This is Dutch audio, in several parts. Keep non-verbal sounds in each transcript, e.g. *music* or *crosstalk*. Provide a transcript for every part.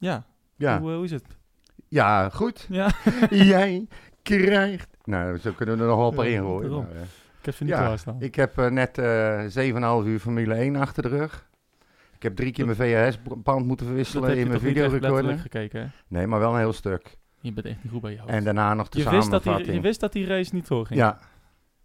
Ja. Ja, Hoe, eh, hoe is het? ja goed. Ja, *laughs* Jij krijgt... Nou, zo kunnen we er nog wel een paar in gooien. ik heb ze niet klaarstaan. ik heb eh, net eh 7,5 uur Formule 1 achter de rug. Ik heb drie keer mijn VHS-band moeten verwisselen in mijn videorecorder. gekeken, hè? Nee, maar wel een heel stuk. Je bent echt niet goed bij je hoofd. En daarna nog de je, wist dat die, je wist dat die race niet doorging. Ja,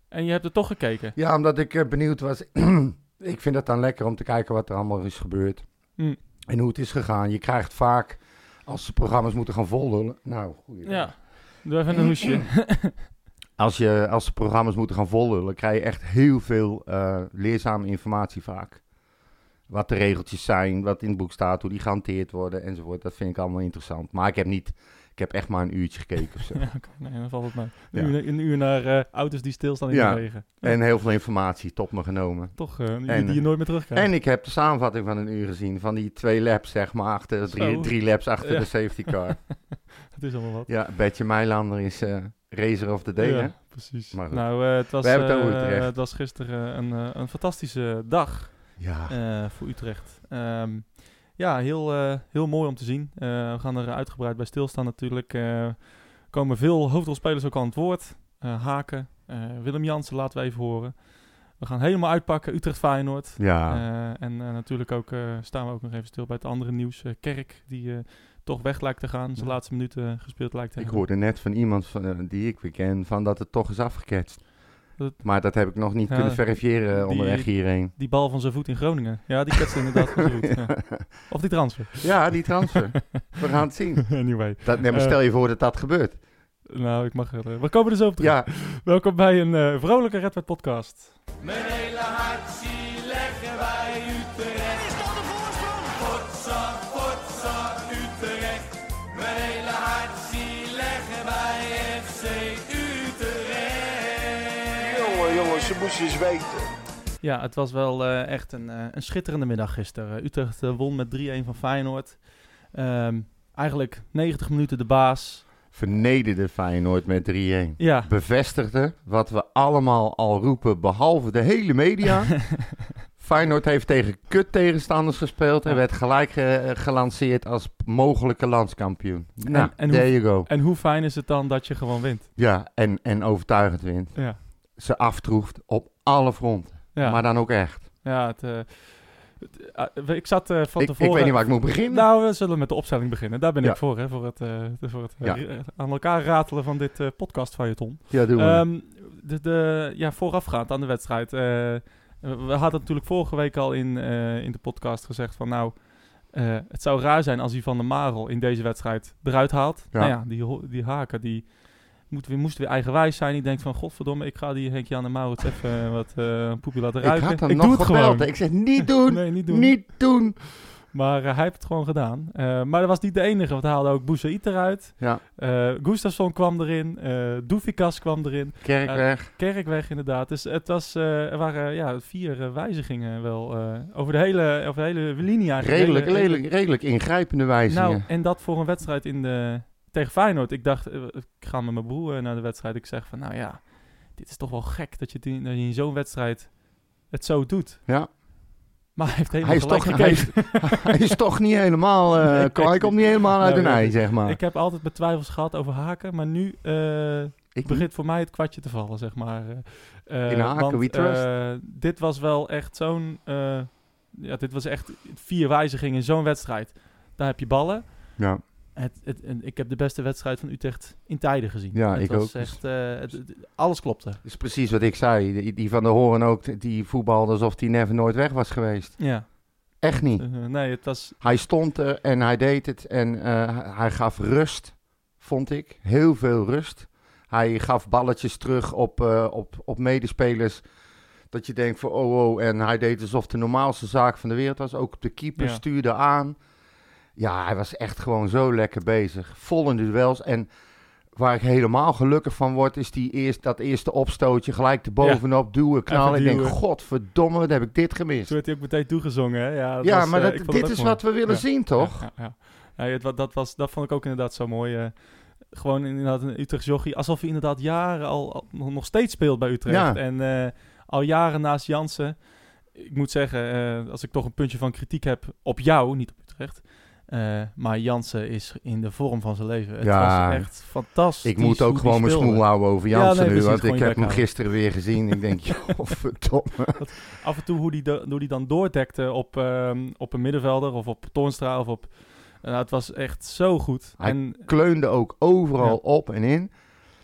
En je hebt er toch gekeken. Ja, omdat ik benieuwd was. *clears throat* ik vind het dan lekker om te kijken wat er allemaal is gebeurd. Mm. En hoe het is gegaan. Je krijgt vaak, als de programma's moeten gaan voldullen. Nou, goeie. Ja. Doe even een hoesje. *laughs* Als, je, als de programma's moeten gaan voldullen, krijg je echt heel veel eh, leerzame informatie vaak. Wat de regeltjes zijn, wat in het boek staat, hoe die gehanteerd worden enzovoort. Dat vind ik allemaal interessant. Maar ik heb niet, ik heb echt maar een uurtje gekeken of zo. *laughs* ja. Nee, dan valt het. Ja. Een, uur, een uur naar eh, auto's die stilstaan in Ja. de regen. En heel veel informatie tot me genomen. Toch, eh, die, En, die je nooit meer terugkrijgt. En ik heb de samenvatting van een uur gezien. Van die twee laps, zeg maar, achter, drie, drie laps achter Ja. de safety car. *laughs* Het is allemaal wat. Ja, Betje Meilander is eh racer of the day, hè? Precies. Maar. Nou, het, was, We hebben het over Utrecht. het was gisteren een, een fantastische dag Ja. voor Utrecht. Ehm, ja, heel, eh, heel mooi om te zien. Eh, we gaan er uitgebreid bij stilstaan natuurlijk. Eh, Er komen veel hoofdrolspelers ook aan het woord. Haken, Willem Jansen laten we even horen. We gaan helemaal uitpakken, Utrecht-Feyenoord. Ja. En natuurlijk ook staan we ook nog even stil bij het andere nieuws. Kerk, die toch weg lijkt te gaan. Zijn Ja. laatste minuten gespeeld lijkt te ik hebben. hoorde net van iemand van, die ik weer ken, van dat het toch is afgeketst. Dat- Maar dat heb ik nog niet Ja, kunnen verifiëren die- onderweg hierheen. Die bal van zijn voet in Groningen. Ja, die ketste inderdaad van zijn voet. Ja. *laughs* Of die transfer. ja, die transfer. *laughs* We gaan het zien. anyway. Dat, nee, maar Eh, stel je voor dat dat gebeurt. Nou, ik mag eh, we komen er zo op terug. Ja, Welkom bij een eh, vrolijke Red Wet podcast. Mijn hele eens weten. Ja, het was wel eh, echt een, eh, een schitterende middag gisteren. Utrecht eh, won met 3-1 van Feyenoord. Ehm, eigenlijk 90 minuten de baas. vernederde Feyenoord met 3-1. Ja, Bevestigde wat we allemaal al roepen, behalve de hele media. *laughs* Feyenoord heeft tegen kut tegenstanders gespeeld en Ja. werd gelijk ge- gelanceerd als mogelijke landskampioen. Nou, en there hoe- you go. en hoe fijn is het dan dat je gewoon wint? Ja, en, en overtuigend wint. Ja, Ze aftroeft op alle fronten. ja. Maar dan ook echt. ja het, eh, het, eh, ik zat eh, van Ik, ik tevoren... weet niet waar ik moet beginnen. Nou, we zullen met de opstelling beginnen. Daar ben Ja. ik voor, hè, voor het, de- voor het Ja. aan elkaar ratelen van dit podcast van je Ton. ja, doen we. Ehm, de, de, ja, voorafgaand aan de wedstrijd. we hadden natuurlijk vorige week al in, in de podcast gezegd van nou, het zou raar zijn als hij Van der Marel in deze wedstrijd eruit haalt. Ja. Nou ja, die, die haken die moet weer, moest weer eigenwijs zijn. Die denkt van godverdomme, ik ga die Henk-Jan en Maurits even wat eh, een poepje laten ik ruiken. had hem doe nog het gebeld. gewoon. Ik zeg, niet *laughs* doen. Nee, niet doen. Niet doen. Maar eh, hij heeft het gewoon gedaan. Maar dat was niet de enige, want hij haalde ook Boussaïd eruit. Ja, Gustafsson kwam erin. eh Doefikas kwam erin. Kerkweg. Kerkweg inderdaad. Dus het was, er waren ja, vier wijzigingen wel over, de hele, over de hele linie eigenlijk. redelijk, redelijk, redelijk ingrijpende wijzigingen. Nou, en dat voor een wedstrijd in de, tegen Feyenoord. Ik dacht, eh, ik ga met mijn broer eh, naar de wedstrijd. Ik zeg van, nou ja, dit is toch wel gek dat je, het in- dat je in zo'n wedstrijd het zo doet. ja. Maar hij heeft helemaal Hij is, gelijk toch, hij, is, gekregen. *laughs* hij is toch niet helemaal... eh, Nee, hij komt niet helemaal uit de nee. ei, zeg maar. Ik heb altijd betwijfels gehad over haken, maar nu Ik begint voor mij het kwartje te vallen, zeg maar. In haken, want, we trust. dit was wel echt zo'n... ja, dit was echt vier wijzigingen in zo'n wedstrijd. Daar heb je ballen. Ja, Het, het, en ik heb de beste wedstrijd van Utrecht in tijden gezien. Ja, het ik was ook. Dus- Echt, eh, het- het- alles klopte. dat is precies wat ik zei. Die, die van de Horen ook, die voetbalde alsof hij never nooit weg was geweest. Ja. Echt niet. Eh, nee, het was... Hij stond er en hij deed het en eh, hij gaf rust, vond ik. Heel veel rust. Hij gaf balletjes terug op, eh, op, op medespelers. Dat je denkt van oh oh. En hij deed alsof de normaalste zaak van de wereld was. Ook de keeper Ja. stuurde aan. Ja, hij was echt gewoon zo lekker bezig. Vol in de duels. En waar ik helemaal gelukkig van word, is die eerst, dat eerste opstootje. Gelijk erbovenop duwen, knallen. Ik denk, godverdomme, wat heb ik dit gemist. Toen werd hij ook meteen toegezongen, hè? Ja, dat Ja, was, maar eh, dat, dit is mooi. wat we willen Ja. zien, toch? Ja, ja, ja. Ja, het, wat- dat, was, dat vond ik ook inderdaad zo mooi. eh, gewoon inderdaad een Utrecht jochie. Alsof hij inderdaad jaren al, al nog steeds speelt bij Utrecht. En eh, al jaren naast Jansen. Ik moet zeggen, als ik toch een puntje van kritiek heb op jou, niet op Utrecht. Eh, maar Jansen is in de vorm van zijn leven. Het Ja. was echt fantastisch. Ik moet ook gewoon mijn smoel houden over Ja, Jansen nee, nu. precies, Want ik heb hem houden. gisteren weer gezien. Ik denk, *laughs* joh, verdomme. Af en toe hoe die, de- hoe die dan doordekte op, ehm, op een middenvelder of op Toornstra of op... Nou, het was echt zo goed. Hij en Kleunde ook overal Ja. op en in.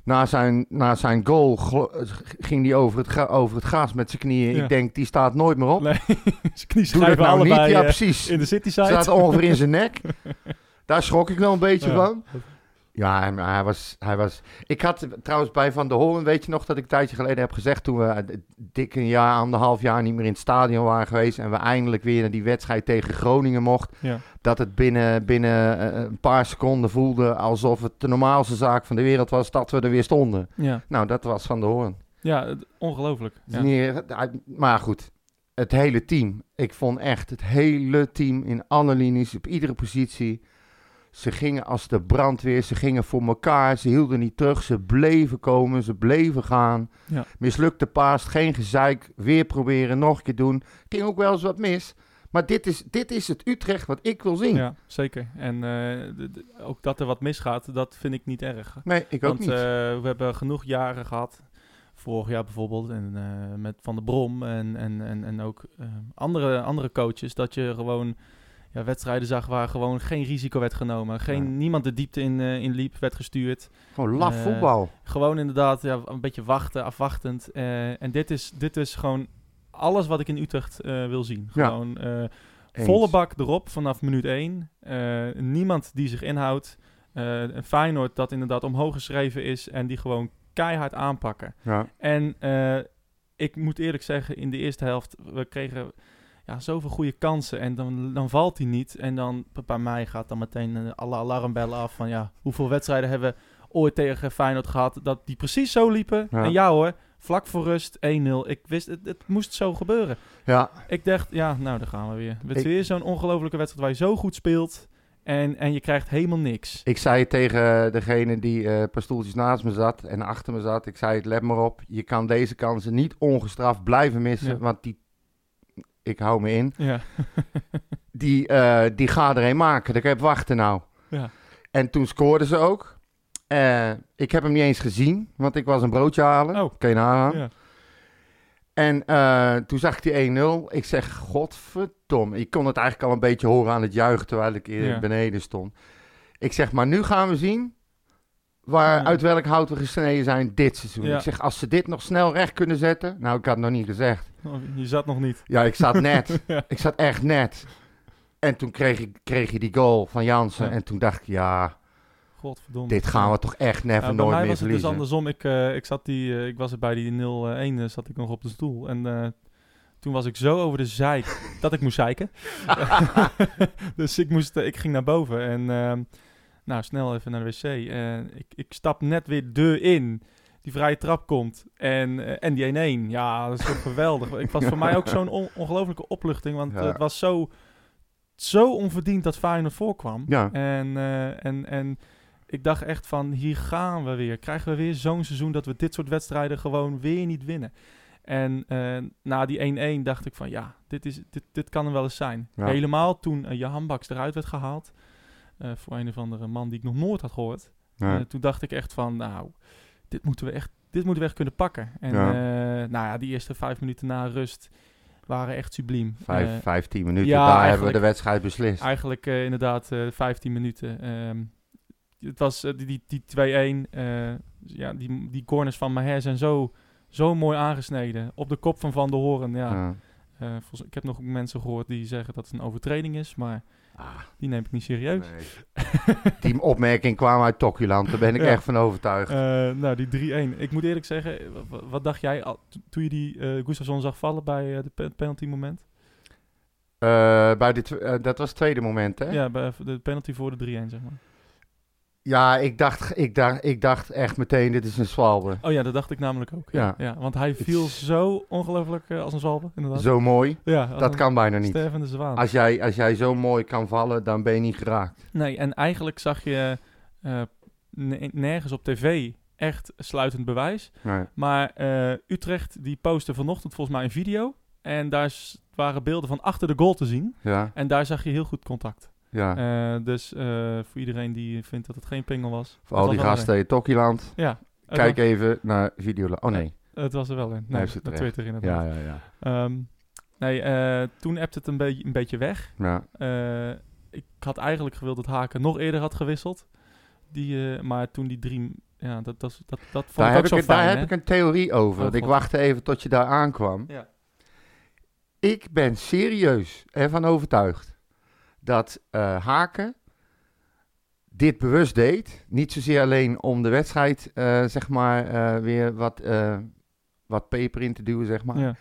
Na zijn, na zijn goal ging hij over het, over het gras met zijn knieën. Ja. Ik denk, die staat nooit meer op. Nee, *laughs* zijn Doe dat knieschijven nou allebei niet. Ja, eh, precies. in de city side. Staat ongeveer in zijn nek. *laughs* Daar schrok ik wel een beetje Ja. van. Ja, hij was, hij was... Ik had trouwens bij Van der Hoorn, weet je nog, dat ik een tijdje geleden heb gezegd... toen we eh, dik een jaar, anderhalf jaar niet meer in het stadion waren geweest... en we eindelijk weer naar die wedstrijd tegen Groningen mocht... Ja. dat het binnen, binnen eh, een paar seconden voelde alsof het de normaalste zaak van de wereld was... dat we er weer stonden. Ja, Nou, dat was Van der Hoorn. ja ongelooflijk. Ja. maar goed, het hele team. Ik vond echt het hele team in alle linies, op iedere positie. Ze gingen als de brandweer, ze gingen voor elkaar, ze hielden niet terug, ze bleven komen, ze bleven gaan. Ja. Mislukte paas, geen gezeik, weer proberen, nog een keer doen. Ging ook wel eens wat mis. Maar dit is, dit is het Utrecht wat ik wil zien. Ja, zeker. En eh, ook dat er wat misgaat, dat vind ik niet erg. Nee, ik ook Want niet. eh, we hebben genoeg jaren gehad. Vorig jaar bijvoorbeeld. En eh, met Van der Brom en, en, en, en ook andere, andere coaches. Dat je gewoon ja, wedstrijden zag waar gewoon geen risico werd genomen. Geen, Ja. Niemand de diepte in, eh, in liep, werd gestuurd. Gewoon laf eh, voetbal. Gewoon inderdaad ja, een beetje wachten, afwachtend. Eh, en dit is, dit is gewoon alles wat ik in Utrecht wil zien. Gewoon volle bak erop vanaf minuut 1. niemand die zich inhoudt. Een Feyenoord dat inderdaad omhoog geschreven is en die gewoon keihard aanpakken. Ja. En ik moet eerlijk zeggen, in de eerste helft, we kregen ja, zoveel goede kansen en dan, dan valt hij niet. En dan bij mij gaat dan meteen eh, alle alarmbellen af van ja, hoeveel wedstrijden hebben we ooit tegen Feyenoord gehad dat die precies zo liepen. Ja. En ja hoor, vlak voor rust 1-0. Ik wist, het, het moest zo gebeuren. ja, Ik dacht, ja, nou, daar gaan we weer. Het is Ik- weer zo'n ongelofelijke wedstrijd waar je zo goed speelt en, en je krijgt helemaal niks. Ik zei het tegen degene die eh, een paar stoeltjes naast me zat en achter me zat. Ik zei het, let maar op. Je kan deze kansen niet ongestraft blijven missen. Ja. Want die, ik hou me in, Ja, *laughs* die, eh, die gaat er een maken. Ik heb wachten nou. ja, En toen scoorden ze ook. Eh, ik heb hem niet eens gezien, want ik was een broodje halen. Oh. Kan je nagaan. ja. En eh, toen zag ik die 1-0. Ik zeg, godverdomme. Ik kon het eigenlijk al een beetje horen aan het juichen terwijl ik Ja. beneden stond. Ik zeg, maar nu gaan we zien waar, Ja. uit welk hout we gesneden zijn dit seizoen. Ja. Ik zeg, als ze dit nog snel recht kunnen zetten. Nou, ik had het nog niet gezegd. Oh, Je zat nog niet. Ja, ik zat net. *laughs* Ja. Ik zat echt net. En toen kreeg, ik, kreeg je die goal van Jansen. Ja. En toen dacht ik, ja, Godverdomme. dit gaan we toch echt never nooit meer was het dus verliezen. andersom. Ik, eh, ik, zat die, eh, ik was er bij die 0-1, eh, zat ik nog op de stoel. En toen was ik zo over de zeik *laughs* dat ik moest zeiken. *laughs* dus ik, moest, ik ging naar boven en ehm, nou, snel even naar de wc. En ik, ik stap net weer de in. Die vrije trap komt en, eh, en die 1-1. Ja, dat is toch *laughs* geweldig. Ik was voor mij ook zo'n on- ongelofelijke opluchting. Want Ja. het was zo, zo onverdiend dat Feyenoord voorkwam. Ja. En, eh, en, en ik dacht echt van, hier gaan we weer. Krijgen we weer zo'n seizoen dat we dit soort wedstrijden gewoon weer niet winnen. En eh, na die 1-1 dacht ik van, ja, dit, is, dit, dit kan er wel eens zijn. Ja. Helemaal toen uh, Baks eruit werd gehaald. Eh, voor een of andere man die ik nog nooit had gehoord. Ja. Eh, toen dacht ik echt van, nou, dit moeten we echt, dit moeten we echt kunnen pakken. En Ja. eh, nou ja, die eerste vijf minuten na rust waren echt subliem. Vijf, 15 minuten, ja, daar hebben we de wedstrijd beslist. Eigenlijk inderdaad 15 minuten. Ehm, het was die, die, die 2-1. eh, ja, die, die corners van Maher zijn zo, zo mooi aangesneden. Op de kop van Van der Horen. Ja, Eh, ik heb nog mensen gehoord die zeggen dat het een overtreding is. Maar Ah, die neem ik niet serieus. nee. Die opmerking kwam uit Tokioland, daar ben ik *laughs* Ja. echt van overtuigd. Eh, nou, die 3-1. Ik moet eerlijk zeggen, wa- wat, dacht jij toen je die eh Gustafsson zag vallen bij eh, de pe- penalty moment? Eh, bij dit, eh, dat was het tweede moment, hè? Ja, bij de penalty voor de 3-1, zeg maar. Ja, ik dacht, ik, dacht, ik dacht echt meteen, dit is een zwalbe. Oh ja, dat dacht ik namelijk ook. Ja, Ja. ja. want hij viel zo ongelooflijk eh, als een zwalbe, inderdaad. Zo mooi, Ja, dat kan bijna niet. Stervende zwaan. Als jij, als jij zo mooi kan vallen, dan ben je niet geraakt. Nee, en eigenlijk zag je eh, ne- nergens op tv echt sluitend bewijs. Nee. Maar eh, Utrecht die postte vanochtend volgens mij een video. En daar waren beelden van achter de goal te zien. Ja, En daar zag je heel goed contact. Ja. Eh, dus eh, voor iedereen die vindt dat het geen pingel was. Voor al die gasten in Tokkieland. een. Ja. Kijk was- even naar Videola. Oh nee. Het was er wel in. Nee, terecht. Twitter inderdaad. Ja, ja, ja. Ehm, nee, eh, toen appte het een, beetje een beetje weg. ja. Ik had eigenlijk gewild dat Haken nog eerder had gewisseld. Die, maar toen die drie... Ja, dat, dat, dat, dat vond Daar, ik heb ook ik, zo een- daar fijn, heb hè? ik een theorie over. Oh, want ik wachtte even tot je daar aankwam. Ja. Ik ben serieus ervan overtuigd dat eh, Haken dit bewust deed. Niet zozeer alleen om de wedstrijd, eh, zeg maar, eh, weer wat, wat peper in te duwen, zeg maar. Ja.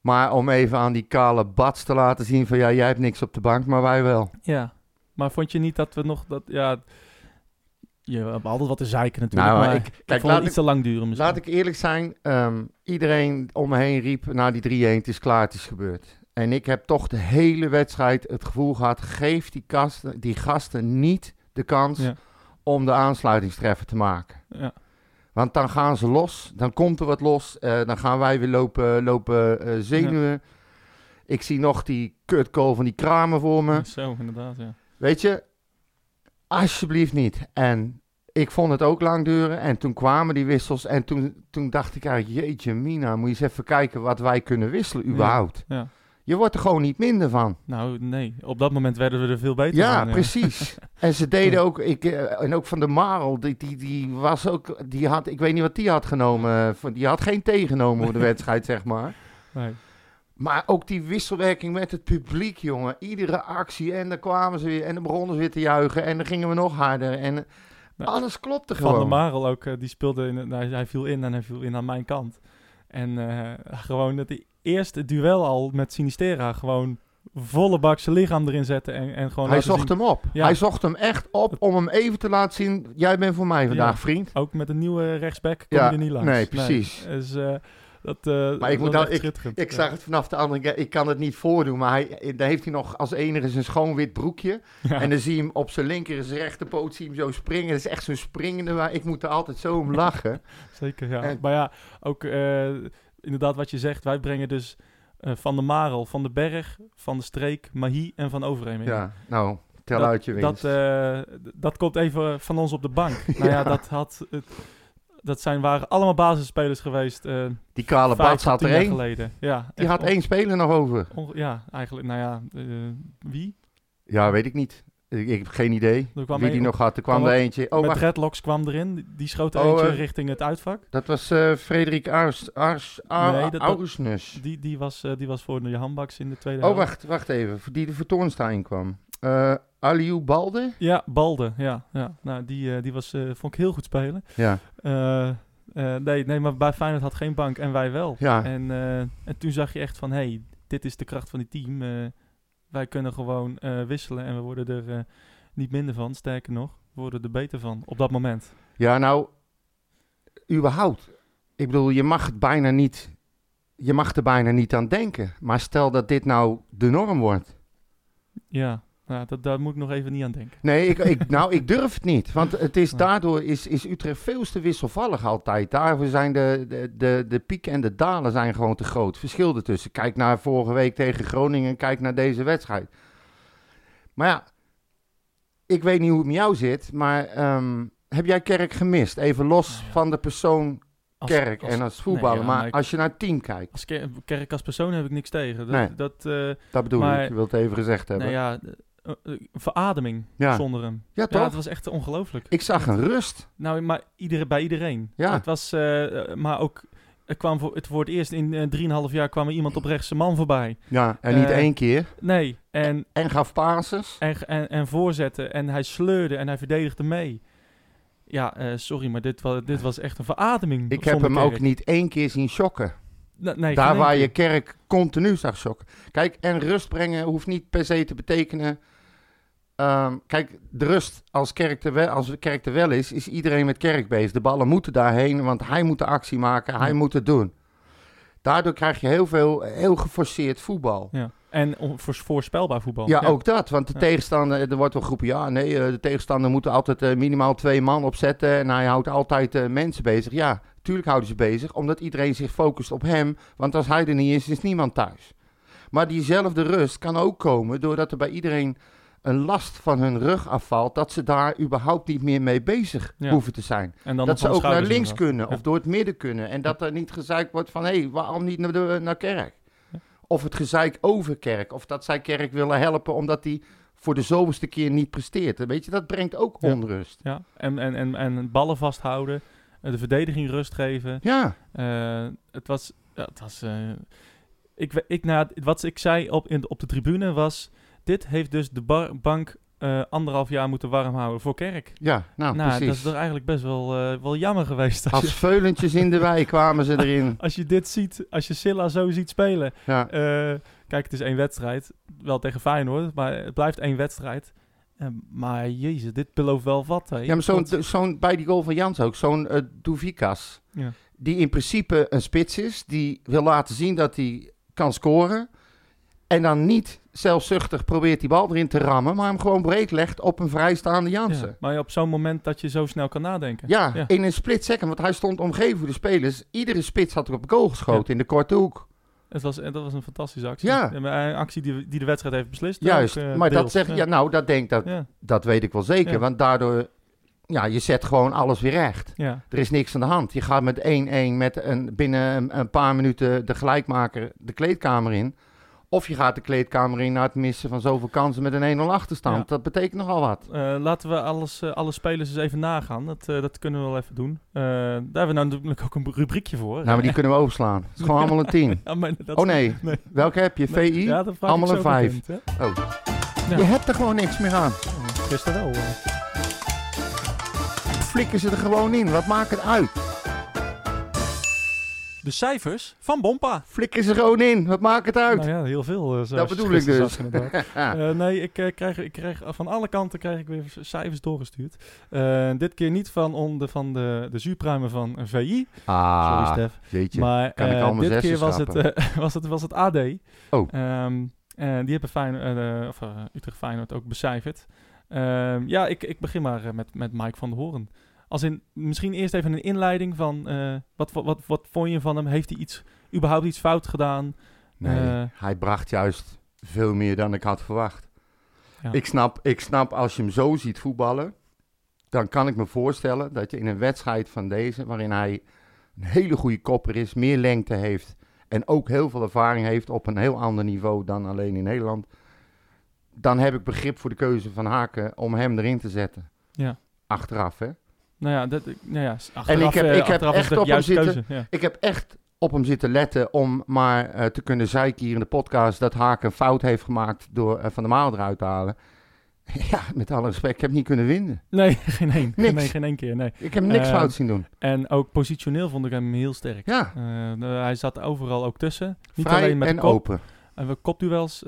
Maar om even aan die kale bats te laten zien van, ja, jij hebt niks op de bank, maar wij wel. ja. Maar vond je niet dat we nog... Dat, ja, je hebt altijd wat te zeiken natuurlijk. Nou, maar ik- ik, kijk, vond laat het iets te lang duren misschien. Laat ik eerlijk zijn, ehm, iedereen om me heen riep na die 3-1, het is klaar, het is gebeurd. En ik heb toch de hele wedstrijd het gevoel gehad, geef die, kasten, die gasten niet de kans Ja. om de aansluitingstreffer te maken. Ja. Want dan gaan ze los, dan komt er wat los, eh, dan gaan wij weer lopen, lopen eh, zenuwen. Ik zie nog die kutkool van die kramen voor me. Zo, inderdaad, ja. Weet je, alsjeblieft niet. En ik vond het ook lang duren. En toen kwamen die wissels. En toen, toen dacht ik eigenlijk, jeetje mina, moet je eens even kijken wat wij kunnen wisselen überhaupt. Ja. Je wordt er gewoon niet minder van. Nou, nee. Op dat moment werden we er veel beter Ja, van. precies. *laughs* en ze deden ook, ik, eh, en ook van de Marel, die, die, die was ook, die had, ik weet niet wat die had genomen. eh, van- Die had geen tegenomen voor de wedstrijd, zeg maar. Nee. Maar ook die wisselwerking met het publiek, jongen. Iedere actie. En dan kwamen ze weer. En dan begonnen ze weer te juichen. En dan gingen we nog harder. En Nou, alles klopte Van gewoon. der Marel ook, eh, die speelde, in, nou, hij viel in en hij viel in aan mijn kant. En gewoon het eerste duel al met Sinistera, gewoon volle bak zijn lichaam erin zetten en, en gewoon Hij zocht zien- hem op. Ja. Hij zocht hem echt op om hem even te laten zien. Jij bent voor mij vandaag, Ja. vriend. Ook met een nieuwe rechtsback kom Ja, je er niet langs. nee, precies. Dus, eh, dat, eh, Maar ik moet schitterend. Ik Ja. zag het vanaf de andere kant. Ik kan het niet voordoen. Maar hij, daar heeft hij nog als enige zijn schoon wit broekje. En dan zie je hem op zijn linker en zijn rechterpoot zie je hem zo springen. Dat is echt zo'n springende. Maar ik moet er altijd zo om lachen. *laughs* Zeker, ja. En- maar ja, ook eh, inderdaad wat je zegt. Wij brengen dus eh, Van de Marel, Van de Berg, Van de Streek, Mahi en Van Overheem in. Ja, nou, tel dat, uit je winst. Dat, eh, d- dat komt even van ons op de bank. *laughs* nou ja, Ja. dat, had, het, dat zijn, waren allemaal basisspelers geweest. eh die kale Bats had tien er één. geleden. Ja, Die had één speler nog over. ja, eigenlijk, nou ja, wie? Ja, weet ik niet. Ik, heb geen idee kwam wie die nog had. Er kwam kwam er eentje. Oh, Met wacht. Redlocks kwam erin. Die- schoot er Oh, eentje eh, richting het uitvak. Dat was eh, Frederik Ars, Ars, Ar, Nee, dat- dat- Augersnus. Die, die, was, eh, die was voor de handbaks in de tweede Oh, helft. wacht, wacht even. Die de voor Toornstra inkwam. Eh Aliou Balde? Ja, Balde. Ja, ja. Nou, die, die was, vond ik heel goed spelen. Ja. Nee, nee, maar bij Feyenoord had geen bank en wij wel. Ja. En, en toen zag je echt van, hey, dit is de kracht van die team. Wij kunnen gewoon eh, wisselen en we worden er eh, niet minder van. Sterker nog, we worden er beter van op dat moment. Ja, nou, überhaupt. Ik bedoel, je mag het bijna niet, je mag er bijna niet aan denken. Maar stel dat dit nou de norm wordt. Ja, nou, dat, daar moet ik nog even niet aan denken. Nee, ik, ik, nou, ik durf het niet. Want het is, daardoor is, is Utrecht veel te wisselvallig altijd. Daarvoor zijn de, de, de, de pieken en de dalen zijn gewoon te groot. Verschil ertussen. Kijk naar vorige week tegen Groningen. Kijk naar deze wedstrijd. Maar ja, ik weet niet hoe het met jou zit. Maar ehm, heb jij Kerk gemist? Even los Nou ja. van de persoon Kerk als- en als voetballer. nee, ja, maar als je naar het team kijkt. Als Ker- Kerk als persoon heb ik niks tegen. Dat, Nee. dat eh, Dat bedoel Maar- ik. Ik wil het even gezegd hebben. nou ja, eh, eh, verademing Ja. zonder hem. ja, Ja, toch? het was echt ongelooflijk. Ik zag een rust. Nou, maar iedere, bij iedereen. Ja. Het was, eh, maar ook, er kwam voor, het voor het eerst in eh, 3,5 jaar kwam er iemand op rechtse man voorbij. Ja, en niet één keer. Nee, en, En gaf passes. en, en, en voorzetten. En hij sleurde en hij verdedigde mee. Ja, sorry, maar dit was, dit was echt een verademing. Ik heb hem ook niet één keer zien shocken. Nee, nee, Daar waar je kerk continu zag shocken. Kijk, en rust brengen hoeft niet per se te betekenen. Ehm, kijk, de rust als kerk, er wel, als kerk er wel is, is iedereen met kerk bezig. De ballen moeten daarheen, want hij moet de actie maken, hij Ja. moet het doen. Daardoor krijg je heel veel, heel geforceerd voetbal. Ja. En voorspelbaar voetbal. Ja, ook dat. Want de Ja. tegenstander, er wordt wel geroepen, ja, nee, eh, de tegenstander moet altijd eh, minimaal twee man opzetten. En hij houdt altijd eh, mensen bezig. Ja, tuurlijk houden ze bezig, omdat iedereen zich focust op hem. Want als hij er niet is, is niemand thuis. Maar diezelfde rust kan ook komen doordat er bij iedereen een last van hun rug afvalt, dat ze daar überhaupt niet meer mee bezig Ja. hoeven te zijn. En dan dat ze ook naar links inderdaad. kunnen of Ja. door het midden kunnen. En dat er niet gezeik wordt van, hé, hey, waarom niet naar, de, naar kerk? Ja. Of het gezeik over kerk. Of dat zij kerk willen helpen omdat die voor de zoveelste keer niet presteert. Weet je, dat brengt ook onrust. Ja, en, en, en, en ballen vasthouden, eh, de verdediging rust geven. Ja, Eh, het was, het was, eh, ik, ik, nou, wat ik zei op, in, op de tribune was, dit heeft dus de bar- bank eh, anderhalf jaar moeten warm houden voor kerk. ja, nou, nou, dat is toch eigenlijk best wel, eh, wel jammer geweest. Als, Als je, veulentjes in de wei kwamen ze erin. *laughs* als je dit ziet, als je Silla zo ziet spelen. Ja, Eh, kijk, het is één wedstrijd, wel tegen Feyenoord, maar het blijft één wedstrijd. Maar jezus, dit belooft wel wat. Hè. ja maar zo'n, zo'n, bij die goal van Jans ook, zo'n eh Douvikas. ja. die in principe een spits is, die wil laten zien dat hij kan scoren. En dan niet zelfzuchtig probeert die bal erin te rammen, maar hem gewoon breed legt op een vrijstaande Jansen. Ja, maar op zo'n moment dat je zo snel kan nadenken. Ja, Ja. in een split second, want hij stond omgeven door de spelers. Iedere spits had er op goal geschoten in de korte hoek. Het was, dat was een fantastische actie. Ja. En Een actie die, die de wedstrijd heeft beslist. Juist, ook, eh, maar dat zeg ja. nou, dat denk dat, Ja, dat weet ik wel zeker, want daardoor, ja, je zet gewoon alles weer recht. ja. Er is niks aan de hand. Je gaat met 1-1 met een, binnen een paar minuten de gelijkmaker de kleedkamer in. Of je gaat de kleedkamer in na het missen van zoveel kansen met een 1-0 achterstand. Ja. Dat betekent nogal wat. Eh, laten we alles, eh, alle spelers eens even nagaan. Dat, eh, dat kunnen we wel even doen. Daar hebben we nou natuurlijk ook een rubriekje voor. Nou, maar die kunnen we overslaan. Het is gewoon allemaal een 10. *laughs* Ja, maar dat- Oh nee, Nee. welke heb je? Nee, VI? Ja, Allemaal een zo vijf. bekend, hè? Oh. Ja. Je hebt er gewoon niks meer aan. Oh, Gisteren wel. eh. Flikken ze er gewoon in. Wat maakt het uit? De cijfers van Bompa. Flikken ze er gewoon in. Wat maakt het uit? Nou ja, heel veel. eh, dat bedoel ik dus. zag. *laughs* Eh, nee, ik, eh, krijg, ik krijg van alle kanten krijg ik weer cijfers doorgestuurd. Eh, dit keer niet van, on, de, van de, de zuurpruimen van VI. Sorry, ah, Stef. jeetje. Maar kan ik eh, al mijn dit keer was het, eh, *laughs* was, het, was het AD. Oh. Ehm, en die hebben Feyenoord, eh, of, Utrecht Feyenoord ook becijferd. Ehm, ja, ik, ik begin maar eh, met, met Mike van der Hoorn. Als in, misschien eerst even een inleiding van, eh, wat, wat, wat, wat vond je van hem? Heeft hij iets, überhaupt iets fout gedaan? Nee, eh, hij bracht juist veel meer dan ik had verwacht. Ja. Ik, snap, ik snap als je hem zo ziet voetballen, dan kan ik me voorstellen dat je in een wedstrijd van deze, waarin hij een hele goede kopper is, meer lengte heeft en ook heel veel ervaring heeft op een heel ander niveau dan alleen in Nederland, dan heb ik begrip voor de keuze van Haken om hem erin te zetten. Ja. Achteraf, hè. Nou ja, dat, nou ja achteraf, heb- eh, ik heb echt op de hem zitten. keuze. Ja. Ik heb echt op hem zitten letten om maar eh, te kunnen zeiken hier in de podcast dat Haken een fout heeft gemaakt door eh, Van der Maal eruit te halen. *laughs* Ja, met alle respect, ik heb niet kunnen winnen. Nee, *laughs* geen één. Niks. Geen, één- keer, nee. Ik heb niks Eh, fout zien doen. En ook positioneel vond ik hem heel sterk. Ja, de- hij zat overal ook tussen. Niet vrij alleen met en de kop. open. En we kopduels.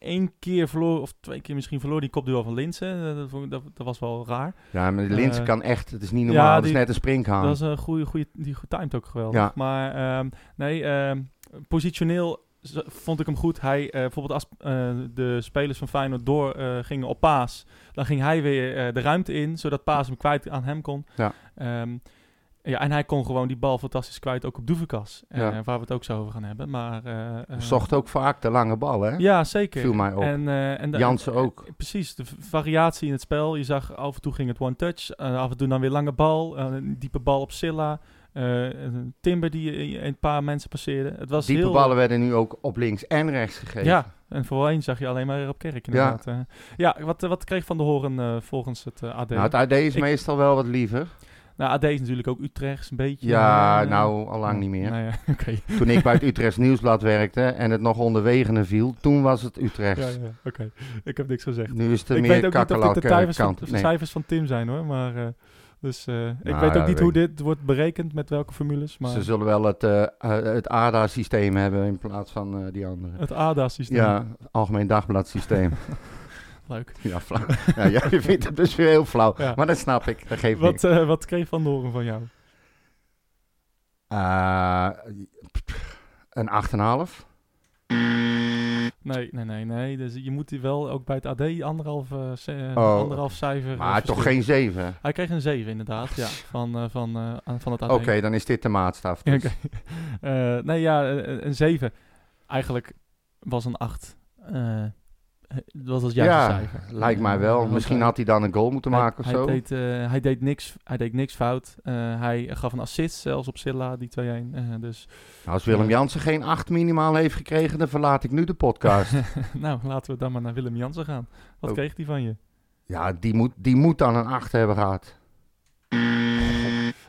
Eén keer verloor, of twee keer misschien verloor die kopduel van Linsen. Eh, dat, dat, dat was wel raar. Ja, maar de Linse Eh, kan echt, het is niet normaal, ja, het is net een springhaan. Dat was een goede, goede, die getimed ook geweldig. Ja. Maar ehm, nee, ehm, positioneel vond ik hem goed. Hij, eh, bijvoorbeeld als de spelers van Feyenoord door gingen op Paas, dan ging hij weer de ruimte in, zodat Paas hem kwijt aan hem kon. Ja. Ehm, ja, en hij kon gewoon die bal fantastisch kwijt, ook op Doevekas, eh, Ja. waar we het ook zo over gaan hebben. Maar, eh, eh, Zocht ook vaak de lange bal, hè? Ja, zeker. Viel mij op. En, en de- Jansen ook. precies, de variatie in het spel. Je zag af en toe ging het one touch, eh, af en toe dan weer lange bal, een diepe bal op Silla, Timber die een paar mensen passeerde. Het was Diepe heel, ballen werden nu ook op links en rechts gegeven. Ja, en voorheen zag je alleen maar op Kerk inderdaad. Ja, ja wat, wat kreeg Van de Horen volgens het AD? Nou, het AD is Ik- meestal wel wat liever. Nou, AD is natuurlijk ook Utrechts een beetje. Ja, eh, nou, al lang niet meer. Nou *laughs* ja. Toen ik bij het Utrechts Nieuwsblad werkte en het nog onder Wegenen viel, toen was het Ja, Utrechts. ja, oké. Ik heb niks gezegd. Nu is het ik meer weet ook niet of dit de cijfers van, kant. de Nee. cijfers van Tim zijn hoor, maar... eh, dus eh, ik Nou, weet ook ja, niet weet hoe dit wordt berekend, met welke formules, maar Ze zullen wel het, het ADA-systeem hebben in plaats van die andere. het ADA-systeem. Ja, Algemeen Dagblad systeem. *laughs* Leuk. ja, flauw. ja, je vindt het dus weer heel flauw. Ja. Maar dat snap ik, dat geeft Wat, eh, wat kreeg Van Doren van jou? Eh, een 8,5. Nee, nee, nee, nee. Dus je moet die wel ook bij het AD anderhalf, eh, Oh. anderhalf cijfer... Maar toch geen 7. Hij kreeg een 7 inderdaad, ja, van, eh, van, van het AD. Oké, dan is dit de maatstaf. Dus. *laughs* Eh, nee, ja, een 7. Eigenlijk was een 8. Dat was het juiste ja, cijfer. lijkt mij Eh, wel. want Misschien hij- had hij dan een goal moeten hij- maken of hij zo. Deed, eh, hij, deed niks, hij deed niks fout. Eh, hij gaf een assist zelfs op Silla, die 2-1. Eh, dus Nou, Als Willem Jansen geen 8 minimaal heeft gekregen, dan verlaat ik nu de podcast. *laughs* nou, laten we dan maar naar Willem Jansen gaan. Wat Oh. kreeg hij van je? ja, die moet, die moet dan een 8 hebben gehad.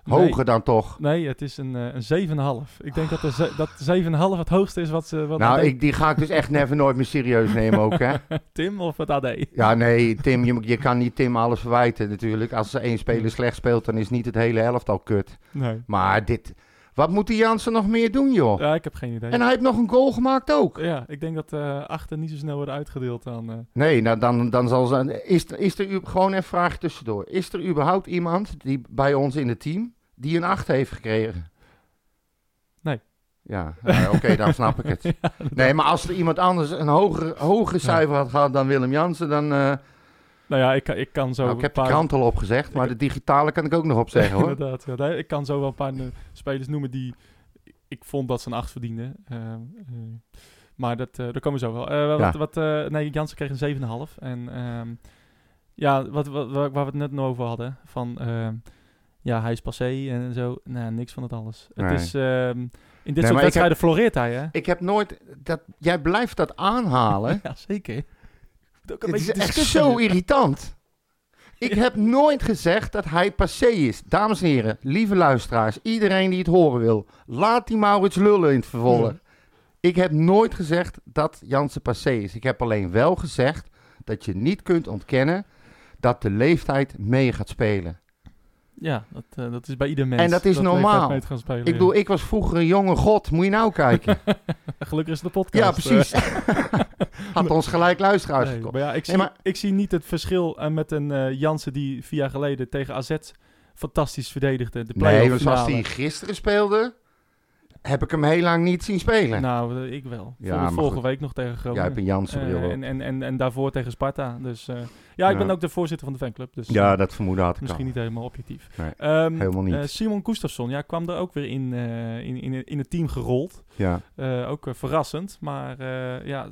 Nee. Hoger dan toch. Nee, het is een, eh, een 7,5. Ik denk dat, de dat 7,5 het hoogste is wat ze... Wat Nou, ik, die ga ik dus echt never nooit meer serieus nemen ook, hè. *laughs* Tim of het AD? Ja, nee, Tim, je, je kan niet Tim alles verwijten natuurlijk. Als één speler slecht speelt, dan is niet het hele elftal kut. Nee. Maar dit... Wat moet die Jansen nog meer doen, joh? Ja, ik heb geen idee. En hij heeft nog een goal gemaakt ook. Ja, ik denk dat eh achter niet zo snel worden uitgedeeld aan... eh, Nee, nou, dan, dan zal ze... Is, er- is er... Gewoon even vraag tussendoor. Is er überhaupt iemand die bij ons in het team... die een 8 heeft gekregen? Nee. Ja, nou, oké, *laughs* dan snap ik het. Nee, maar als er iemand anders een hoger, hoger cijfer had gehad dan Willem Jansen... dan... Nou ja, ik, kan- ik kan zo nou, ik heb de krant al opgezegd, maar de digitale kan ik ook nog opzeggen, hoor. Inderdaad, ja. Nee, ik kan zo wel een paar eh, spelers noemen die ik vond dat ze een 8 verdienden. Eh, eh, maar dat, daar komen we zo wel. Wat, Ja. wat, nee, Jansen kreeg een 7,5. En ehm, ja, wat, wat, waar we het net nog over hadden, van ehm, ja, hij is passé en zo. Nou, niks van het alles. Het Nee. is, ehm, in dit maar soort wedstrijden floreert hij, hè? Ik heb nooit... Dat, jij blijft dat aanhalen. *laughs* Ja, zeker. Moet ook een Het is echt zo irritant. *laughs* Ik heb nooit gezegd dat hij passé is. Dames en heren, lieve luisteraars, iedereen die het horen wil, laat die Maurits lullen in het vervolg. Ja. Ik heb nooit gezegd dat Jansen passé is. Ik heb alleen wel gezegd dat je niet kunt ontkennen dat de leeftijd mee gaat spelen. Ja, dat, eh, dat is bij ieder mens. En dat is normaal. gaan spelen, Ik bedoel, ik was vroeger een jonge god. Moet je nou kijken. *laughs* Gelukkig is de podcast. ja, eh. precies. *laughs* Had ons gelijk luisteraars Nee, ja, ik, zie, Nee, maar- ik zie niet het verschil eh, met een eh Jansen die vier jaar geleden tegen AZ fantastisch verdedigde. De Nee, zoals hij gisteren speelde, heb ik hem heel lang niet zien spelen. Nou, eh, ik wel. Ja, Vorige- goed. week nog tegen Jij Groningen. hebt een Jansen bril Eh, en, en, en, en daarvoor tegen Sparta. Dus eh, ja, ik Ja. ben ook de voorzitter van de fanclub. Dus Ja, dat vermoeden had ik misschien al. niet helemaal objectief. Nee, Ehm, helemaal niet. Simon Gustafsson, ja, kwam er ook weer in, in, in, in het team gerold. Ja, ook verrassend, maar ja... ook-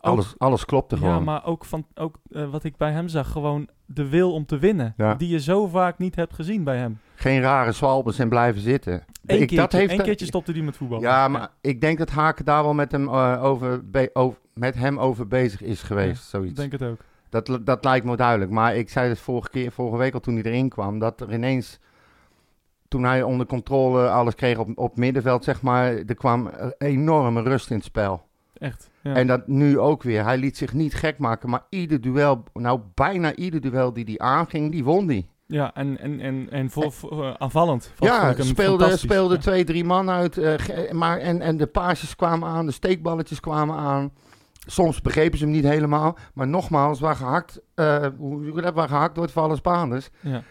alles, alles klopte Ja, gewoon. maar ook, van, ook wat ik bij hem zag, gewoon de wil om te winnen. Ja. Die je zo vaak niet hebt gezien bij hem. Geen rare zwalbes en blijven zitten. Eén Ik- keertje, dat heeft één hij- keertje stopte hij met voetbal. Ja, maar ik denk dat Haken daar wel met hem, eh, over, be- over, met hem over bezig is geweest. Ik zoiets. denk het ook. Dat, dat lijkt me duidelijk. Maar ik zei het vorige, keer, vorige week al toen hij erin kwam, dat er ineens, toen hij onder controle alles kreeg op, op middenveld, zeg maar, er kwam enorme rust in het spel. Echt. Ja. En dat nu ook weer. Hij liet zich niet gek maken, maar ieder duel, nou bijna ieder duel die hij aanging, die won die. Ja, en, en, en, en voor, voor, eh, aanvallend. Ja, speelde, speelde Ja. twee, drie man uit. eh, maar, en, en de paasjes kwamen aan, de steekballetjes kwamen aan. Soms begrepen ze hem niet helemaal. Maar nogmaals, waar gehakt, eh, hoe waar gehakt wordt voor alle Spaanders. Ja.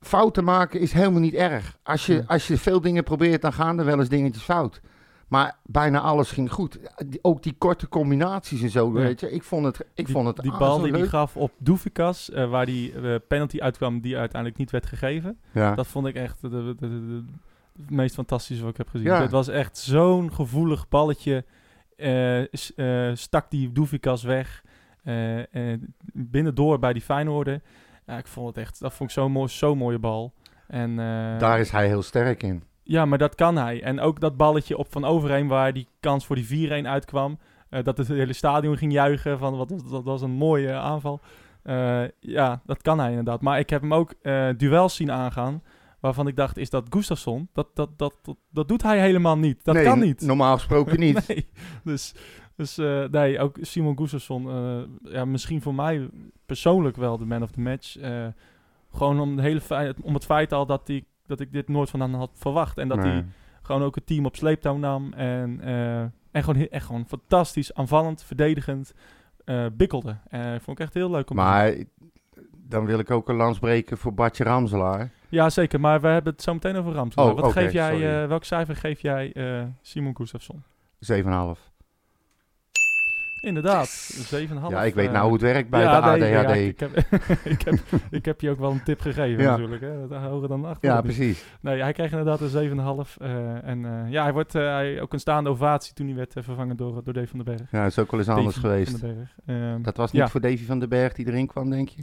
Fouten maken is helemaal niet erg. Als je, Ja. als je veel dingen probeert, dan gaan er wel eens dingetjes fout. Maar bijna alles ging goed. Ook die korte combinaties en zo, Ja. weet je. Ik vond het, ik die, vond het die ah, bal zo die hij gaf op Doefikas, eh, waar die eh, penalty uitkwam die uiteindelijk niet werd gegeven. Ja. Dat vond ik echt de, de, het meest fantastische wat ik heb gezien. Ja. Het was echt zo'n gevoelig balletje. eh, stak die Doefikas weg. binnendoor bij die Feyenoorder. Ja, ik vond het echt, dat vond ik zo'n mooi, zo'n mooie bal. En, Daar is hij heel sterk in. Ja, maar dat kan hij. En ook dat balletje op Van Overheen waar die kans voor die 4-1 uitkwam. eh, dat het hele stadion ging juichen van wat, dat, dat was een mooie aanval. Eh, ja, dat kan hij inderdaad. Maar ik heb hem ook eh, duels zien aangaan. Waarvan ik dacht, is dat Gustafsson? Dat, dat, dat, dat, dat doet hij helemaal niet. Dat Nee, kan niet. Normaal gesproken *laughs* niet. nee. Dus, dus nee, ook Simon Gustafsson. ja, misschien voor mij persoonlijk wel de man of the match. Gewoon om, de hele feit, om het feit al dat, die, dat ik dit nooit van hem had verwacht. En dat Nee. hij gewoon ook het team op sleeptouw nam. En, eh, en gewoon, echt gewoon fantastisch, aanvallend, verdedigend eh, bikkelde. Eh vond ik echt heel leuk om te. Maar dan wil ik ook een lans breken voor Bartje Ramselaar. Ja, zeker. Maar we hebben het zo meteen over Ramselaar. Oh, Wat geef jij, welk cijfer geef jij Simon Gustafsson? 7,5. Inderdaad, 7,5. Ja, ik weet eh, nou hoe het werkt bij ja, de nee, ADHD. ja, Ja, ik, heb, *laughs* ik, heb, ik heb je ook wel een tip gegeven Ja. natuurlijk. Hè? Dat hoger dan 8. precies. Nee, hij kreeg inderdaad een 7,5. eh en eh, ja, hij wordt eh, hij, ook een staande ovatie toen hij werd vervangen door, door Dave van den Berg. Ja, dat is ook wel eens anders Davy geweest. Van den Berg. Ehm, Dat was niet Ja. voor Davy van den Berg die erin kwam, denk je?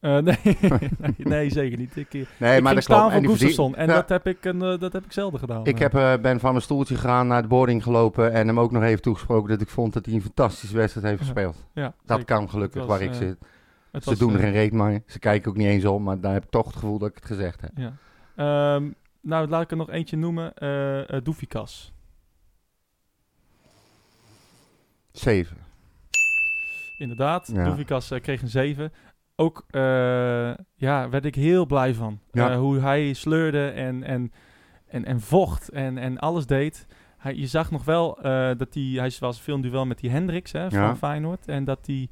Eh, nee, *laughs* nee, nee, zeker niet. Ik, eh, Nee, ik maar ging dat staan klopt. verdien- Gustafsson en Ja, dat, heb ik, een, eh, dat heb ik zelden gedaan. Ik heb, ben van mijn stoeltje gegaan, naar de boarding gelopen en hem ook nog even toegesproken dat ik vond dat hij een fantastische wedstrijd heeft gespeeld. ja, Dat zeker. kan gelukkig was, waar ik zit. Ze was, doen er geen reet mee. Ze kijken ook niet eens om, maar daar heb ik toch het gevoel dat ik het gezegd heb. Ja. Ehm, nou, laat ik er nog eentje noemen. eh, Doefikas. Zeven. Inderdaad, Ja. Doefikas kreeg een 7. Ook uh, ja, werd ik heel blij van. Ja. Uh, hoe hij sleurde en, en, en, en vocht en, en alles deed. Hij, je zag nog wel uh, dat hij... Hij was veel in duel met die Hendricks hè, van Ja. Feyenoord. En dat hij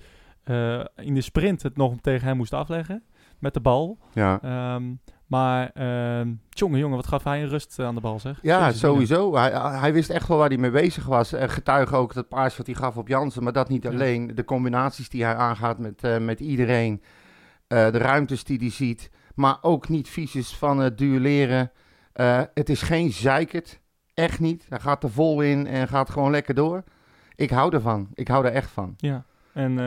in de sprint het nog tegen hem moest afleggen. Met de bal. Ja. Um, maar uh, jongen, jongen, wat gaf hij een rust aan de bal, zeg. Ja, Jezus, sowieso. Hij, hij wist echt wel waar hij mee bezig was. Uh, getuige ook het paas wat hij gaf op Jansen. Maar dat niet Ja. alleen. De combinaties die hij aangaat met, uh, met iedereen. Uh, de ruimtes die hij ziet. Maar ook niet vies van het duelleren. Het is geen zeikert. Echt niet. Hij gaat er vol in en gaat gewoon lekker door. Ik hou ervan. Ik hou er echt van. Ja, en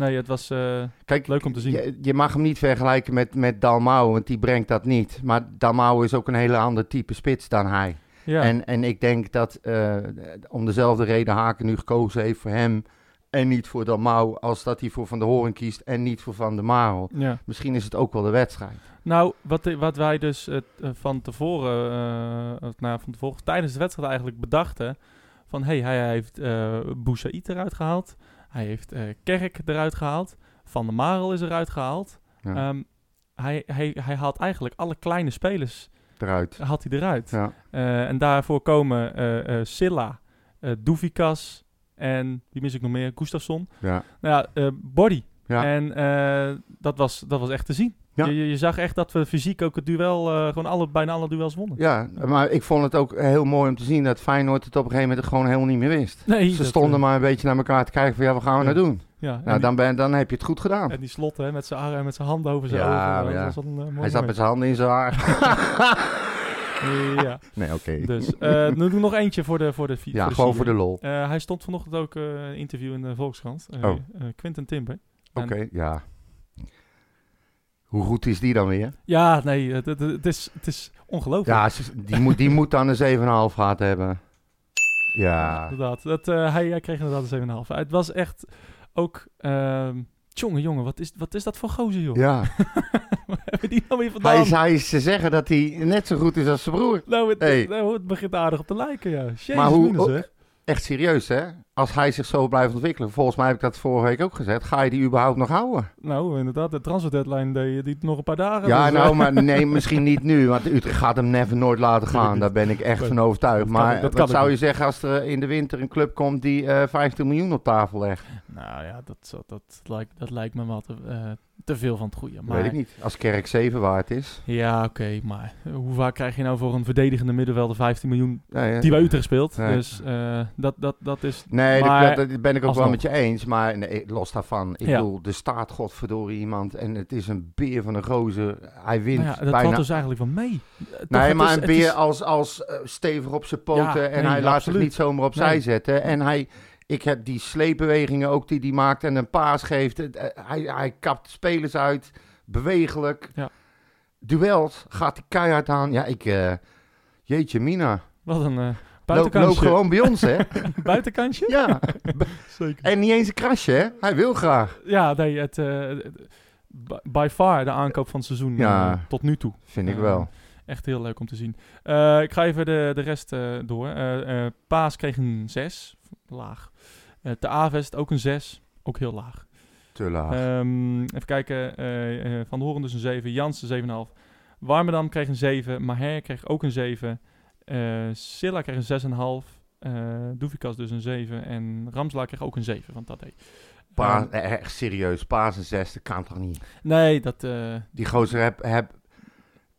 nee, het was uh, Kijk, leuk om te zien. Je, je, mag hem niet vergelijken met, met Dalmau, want die brengt dat niet. Maar Dalmau is ook een hele ander type spits dan hij. Ja. En, en ik denk dat uh, om dezelfde reden Haken nu gekozen heeft voor hem en niet voor Dalmau, als dat hij voor Van der Hoorn kiest en niet voor Van der Marel. Ja. Misschien is het ook wel de wedstrijd. Nou, wat, wat wij dus uh, van tevoren, uh, nou, van tevoren, tijdens de wedstrijd eigenlijk bedachten, van hey, hij heeft uh, Boussaïd eruit gehaald, hij heeft uh, Kerk eruit gehaald, Van der Marel is eruit gehaald. Ja. Um, hij, hij, hij haalt eigenlijk alle kleine spelers eruit. Haalt hij eruit. Ja. Uh, en daarvoor komen uh, Silla, Doevikas en wie mis ik nog meer? Gustafsson. Ja. Nou ja, Body. Ja. En dat, was, dat was echt te zien. Ja. Je, je, zag echt dat we fysiek ook het duel, uh, gewoon alle, bijna alle duels wonnen. Ja, maar ik vond het ook heel mooi om te zien dat Feyenoord het op een gegeven moment gewoon helemaal niet meer wist. Nee, Ze stonden uh, maar een beetje naar elkaar te kijken van ja, wat gaan we ja. nou doen? Ja, nou, dan, ben, dan heb je het goed gedaan. En die slot hè, met zijn armen en met zijn handen over zijn ja, ogen. Ja. Dat was een, uh, mooi Hij zat met zijn handen in zijn haar. *laughs* ja. Nee, oké. Okay. Dus uh, nu nog eentje voor de voor de Ja, voor de gewoon voor de lol. Hij stond vanochtend ook een interview in de Volkskrant. oh. Quinten Timber. Oké, okay, ja. Hoe goed is die dan weer? Ja, nee, het, is, het is ongelooflijk. Ja, die moet, die moet dan een 7,5 gehad hebben. Ja. Inderdaad, dat, uh, hij, hij kreeg inderdaad een 7,5. Het was echt ook... Uh, jongen, jongen, wat is, wat is dat voor gozer, joh? Ja. *laughs* Hebben die nou weer vandaan? Hij is, hij is te zeggen dat hij net zo goed is als zijn broer. Nou, het, hey. nou, het begint aardig op te lijken, ja. Jezus, maar hoe, minus? Echt serieus, hè? Als hij zich zo blijft ontwikkelen, volgens mij heb ik dat vorige week ook gezegd, ga je die überhaupt nog houden? Nou, inderdaad, de transfer deadline die, die nog een paar dagen. Ja, dus, nou, maar nee, *laughs* misschien niet nu, want Utrecht gaat hem never nooit laten gaan. Daar ben ik echt van overtuigd. Maar dat wat kan zou je zeggen als er in de winter een club komt die uh, 15 miljoen op tafel legt? Nou ja, dat, dat, dat, lijkt, dat lijkt me te, uh, te veel van het goede. Maar, Weet ik niet. Als Kerk 7 waard is. Ja, oké, okay, maar hoe vaak krijg je nou voor een verdedigende middenvelder 15 miljoen nee, die bij Utrecht speelt? Dus uh, dat, dat, dat is... Nee, maar, dat, dat ben ik ook alsnog. wel met je eens. Maar nee, los daarvan. Ik Ja. bedoel, er staat godverdorie iemand en het is een beer van een gozer. Hij wint Nou ja, dat bijna... valt dus eigenlijk wel mee. Toch, Nee, maar is- een beer is- als, als uh, stevig op zijn poten Ja, en hij laat absoluut. zich niet zomaar opzij Nee. zetten. En hij, ik heb die sleepbewegingen ook die hij maakt en een paas geeft. Eh, hij, hij kapt spelers uit, bewegelijk. Ja. Duels gaat hij keihard aan. Ja, ik... eh, jeetje mina. Wat een uh, Loop, buitenkantje. loop gewoon bij ons, hè? *laughs* buitenkantje? ja. *laughs* Zeker. En niet eens een krasje, hè? Hij wil graag. Ja, nee, het, eh, by- far de aankoop van het seizoen Ja. eh, tot nu toe. Vind ik Eh, wel. Echt heel leuk om te zien. Eh, ik ga even de, de rest eh, door. Eh, eh, Paas kreeg een 6, laag. Eh de Avest ook een 6, ook heel laag. Te laag. Ehm, even kijken, eh, Van de Horen dus een 7, Jansen 7,5. Warmerdam kreeg een 7, Maher kreeg ook een 7. eh Silla kreeg een 6,5. eh Doevikas dus een 7. En Ramsla kreeg ook een 7 van Tadej. Pa, Ehm, echt serieus, paas en zes, dat kan toch niet? nee, dat... eh, Die gozer heb, heb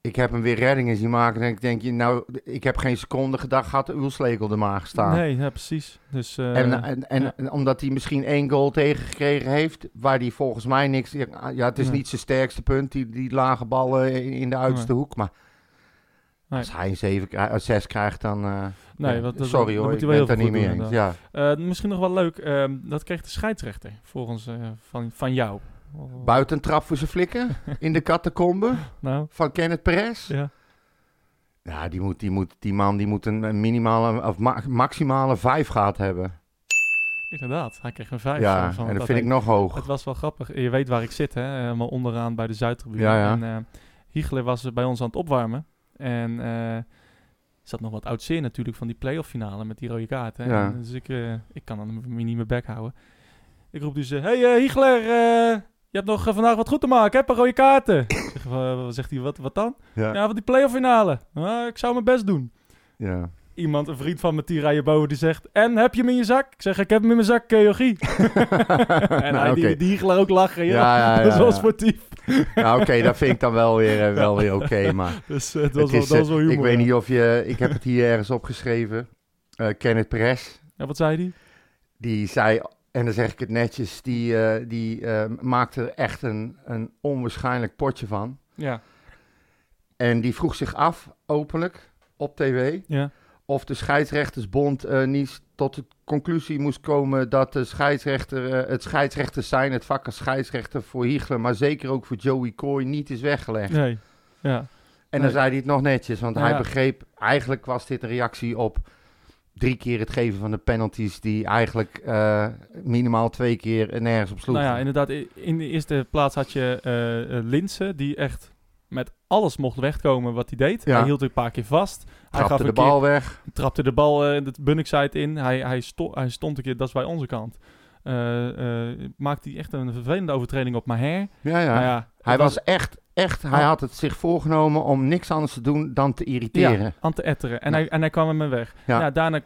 ik heb hem weer reddingen zien maken. En ik denk, nou, ik heb geen seconde gedacht, gaat Ulslegel er maar gestaan. Nee, ja, precies. Dus, eh, En, en, en, ja. en omdat hij misschien één goal tegengekregen heeft, waar hij volgens mij niks... Ja, het is niet zijn sterkste punt, die, die lage ballen in, de uiterste hoek. Maar Nee. als hij een 7, krijgt- een 6 krijgt, dan... eh, Nee, dat- sorry hoor, moet ik ben het daar niet veel mee goed eens. doen, Ja. Eh, misschien nog wel leuk, ehm, dat kreeg de scheidsrechter volgens van, van jou. Buitentrap voor zijn flikken in de catacombe *laughs* Nou, van Kenneth Perez. ja. Ja, die, moet, die, moet, die man die moet een, minimale of ma- maximale 5 gehad hebben. Inderdaad, hij kreeg een vijf. ja, eh, van en dat vind ik nog hoog. Het was wel grappig. Je weet waar ik zit, hè? Helemaal onderaan bij de Zuidtribune. Ja, ja. En eh Hiegler was bij ons aan het opwarmen. En eh zat nog wat oud zeer natuurlijk van die playoff finale met die rode kaart. Hè? Ja. En dus ik, ik kan dan niet mijn bek houden. Ik roep dus, hey Hiegler, je hebt nog eh, vandaag wat goed te maken, hè? Een paar rode kaarten. *coughs* Ik zeg, "Wa- wat zegt hij, wat, wat dan? Ja. Ja, van die playoff finale. "Ah, ik zou mijn best doen. Ja. Iemand, een vriend van me, die rijden boven, die zegt... En, heb je hem in je zak? Ik zeg, ik heb hem in mijn zak, eh, *laughs* Jochie. *laughs* en Nou, hij, die, oké. die Hiegler ook lachen, ja. Ja, ja, *laughs* dat is wel sportief. Nou, oké, dat vind ik dan wel weer, eh, wel weer oké. maar Dus eh, het was wel, is, dat was eh, wel humor. ik weet niet of je... Ik heb het hier ergens opgeschreven. Eh Kenneth Perez, Ja, wat zei hij? die zei... En dan zeg ik het netjes, die, eh, die eh, maakte er echt een, een onwaarschijnlijk potje van. Ja. En die vroeg zich af, openlijk, op tv... Ja. of de scheidsrechtersbond eh, niet tot de conclusie moest komen dat de scheidsrechter, het scheidsrechters zijn, het vak als scheidsrechter voor Hiegler, maar zeker ook voor Joey Coy, niet is weggelegd. Nee. Ja. En dan zei hij het nog netjes, want Ja, hij begreep, eigenlijk was dit een reactie op drie keer het geven van de penalties, die eigenlijk eh, minimaal twee keer nergens op sloeg. Nou ja, inderdaad. In de eerste plaats had je eh eh, Linse, die echt met alles mocht wegkomen wat hij deed. Ja. Hij hield er een paar keer vast. hij Trapte gaf de een bal weg. keer, trapte de bal eh, de bunnickside in. Hij, hij, sto hij stond een keer, dat is bij onze kant. Maakte hij echt een vervelende overtreding op Maher. Ja, ja. Nou ja, hij was echt, echt, hij had het zich voorgenomen om niks anders te doen dan te irriteren. Ja, aan te etteren. En, Ja. hij, en hij kwam hem weg. Ja. Ja. daarna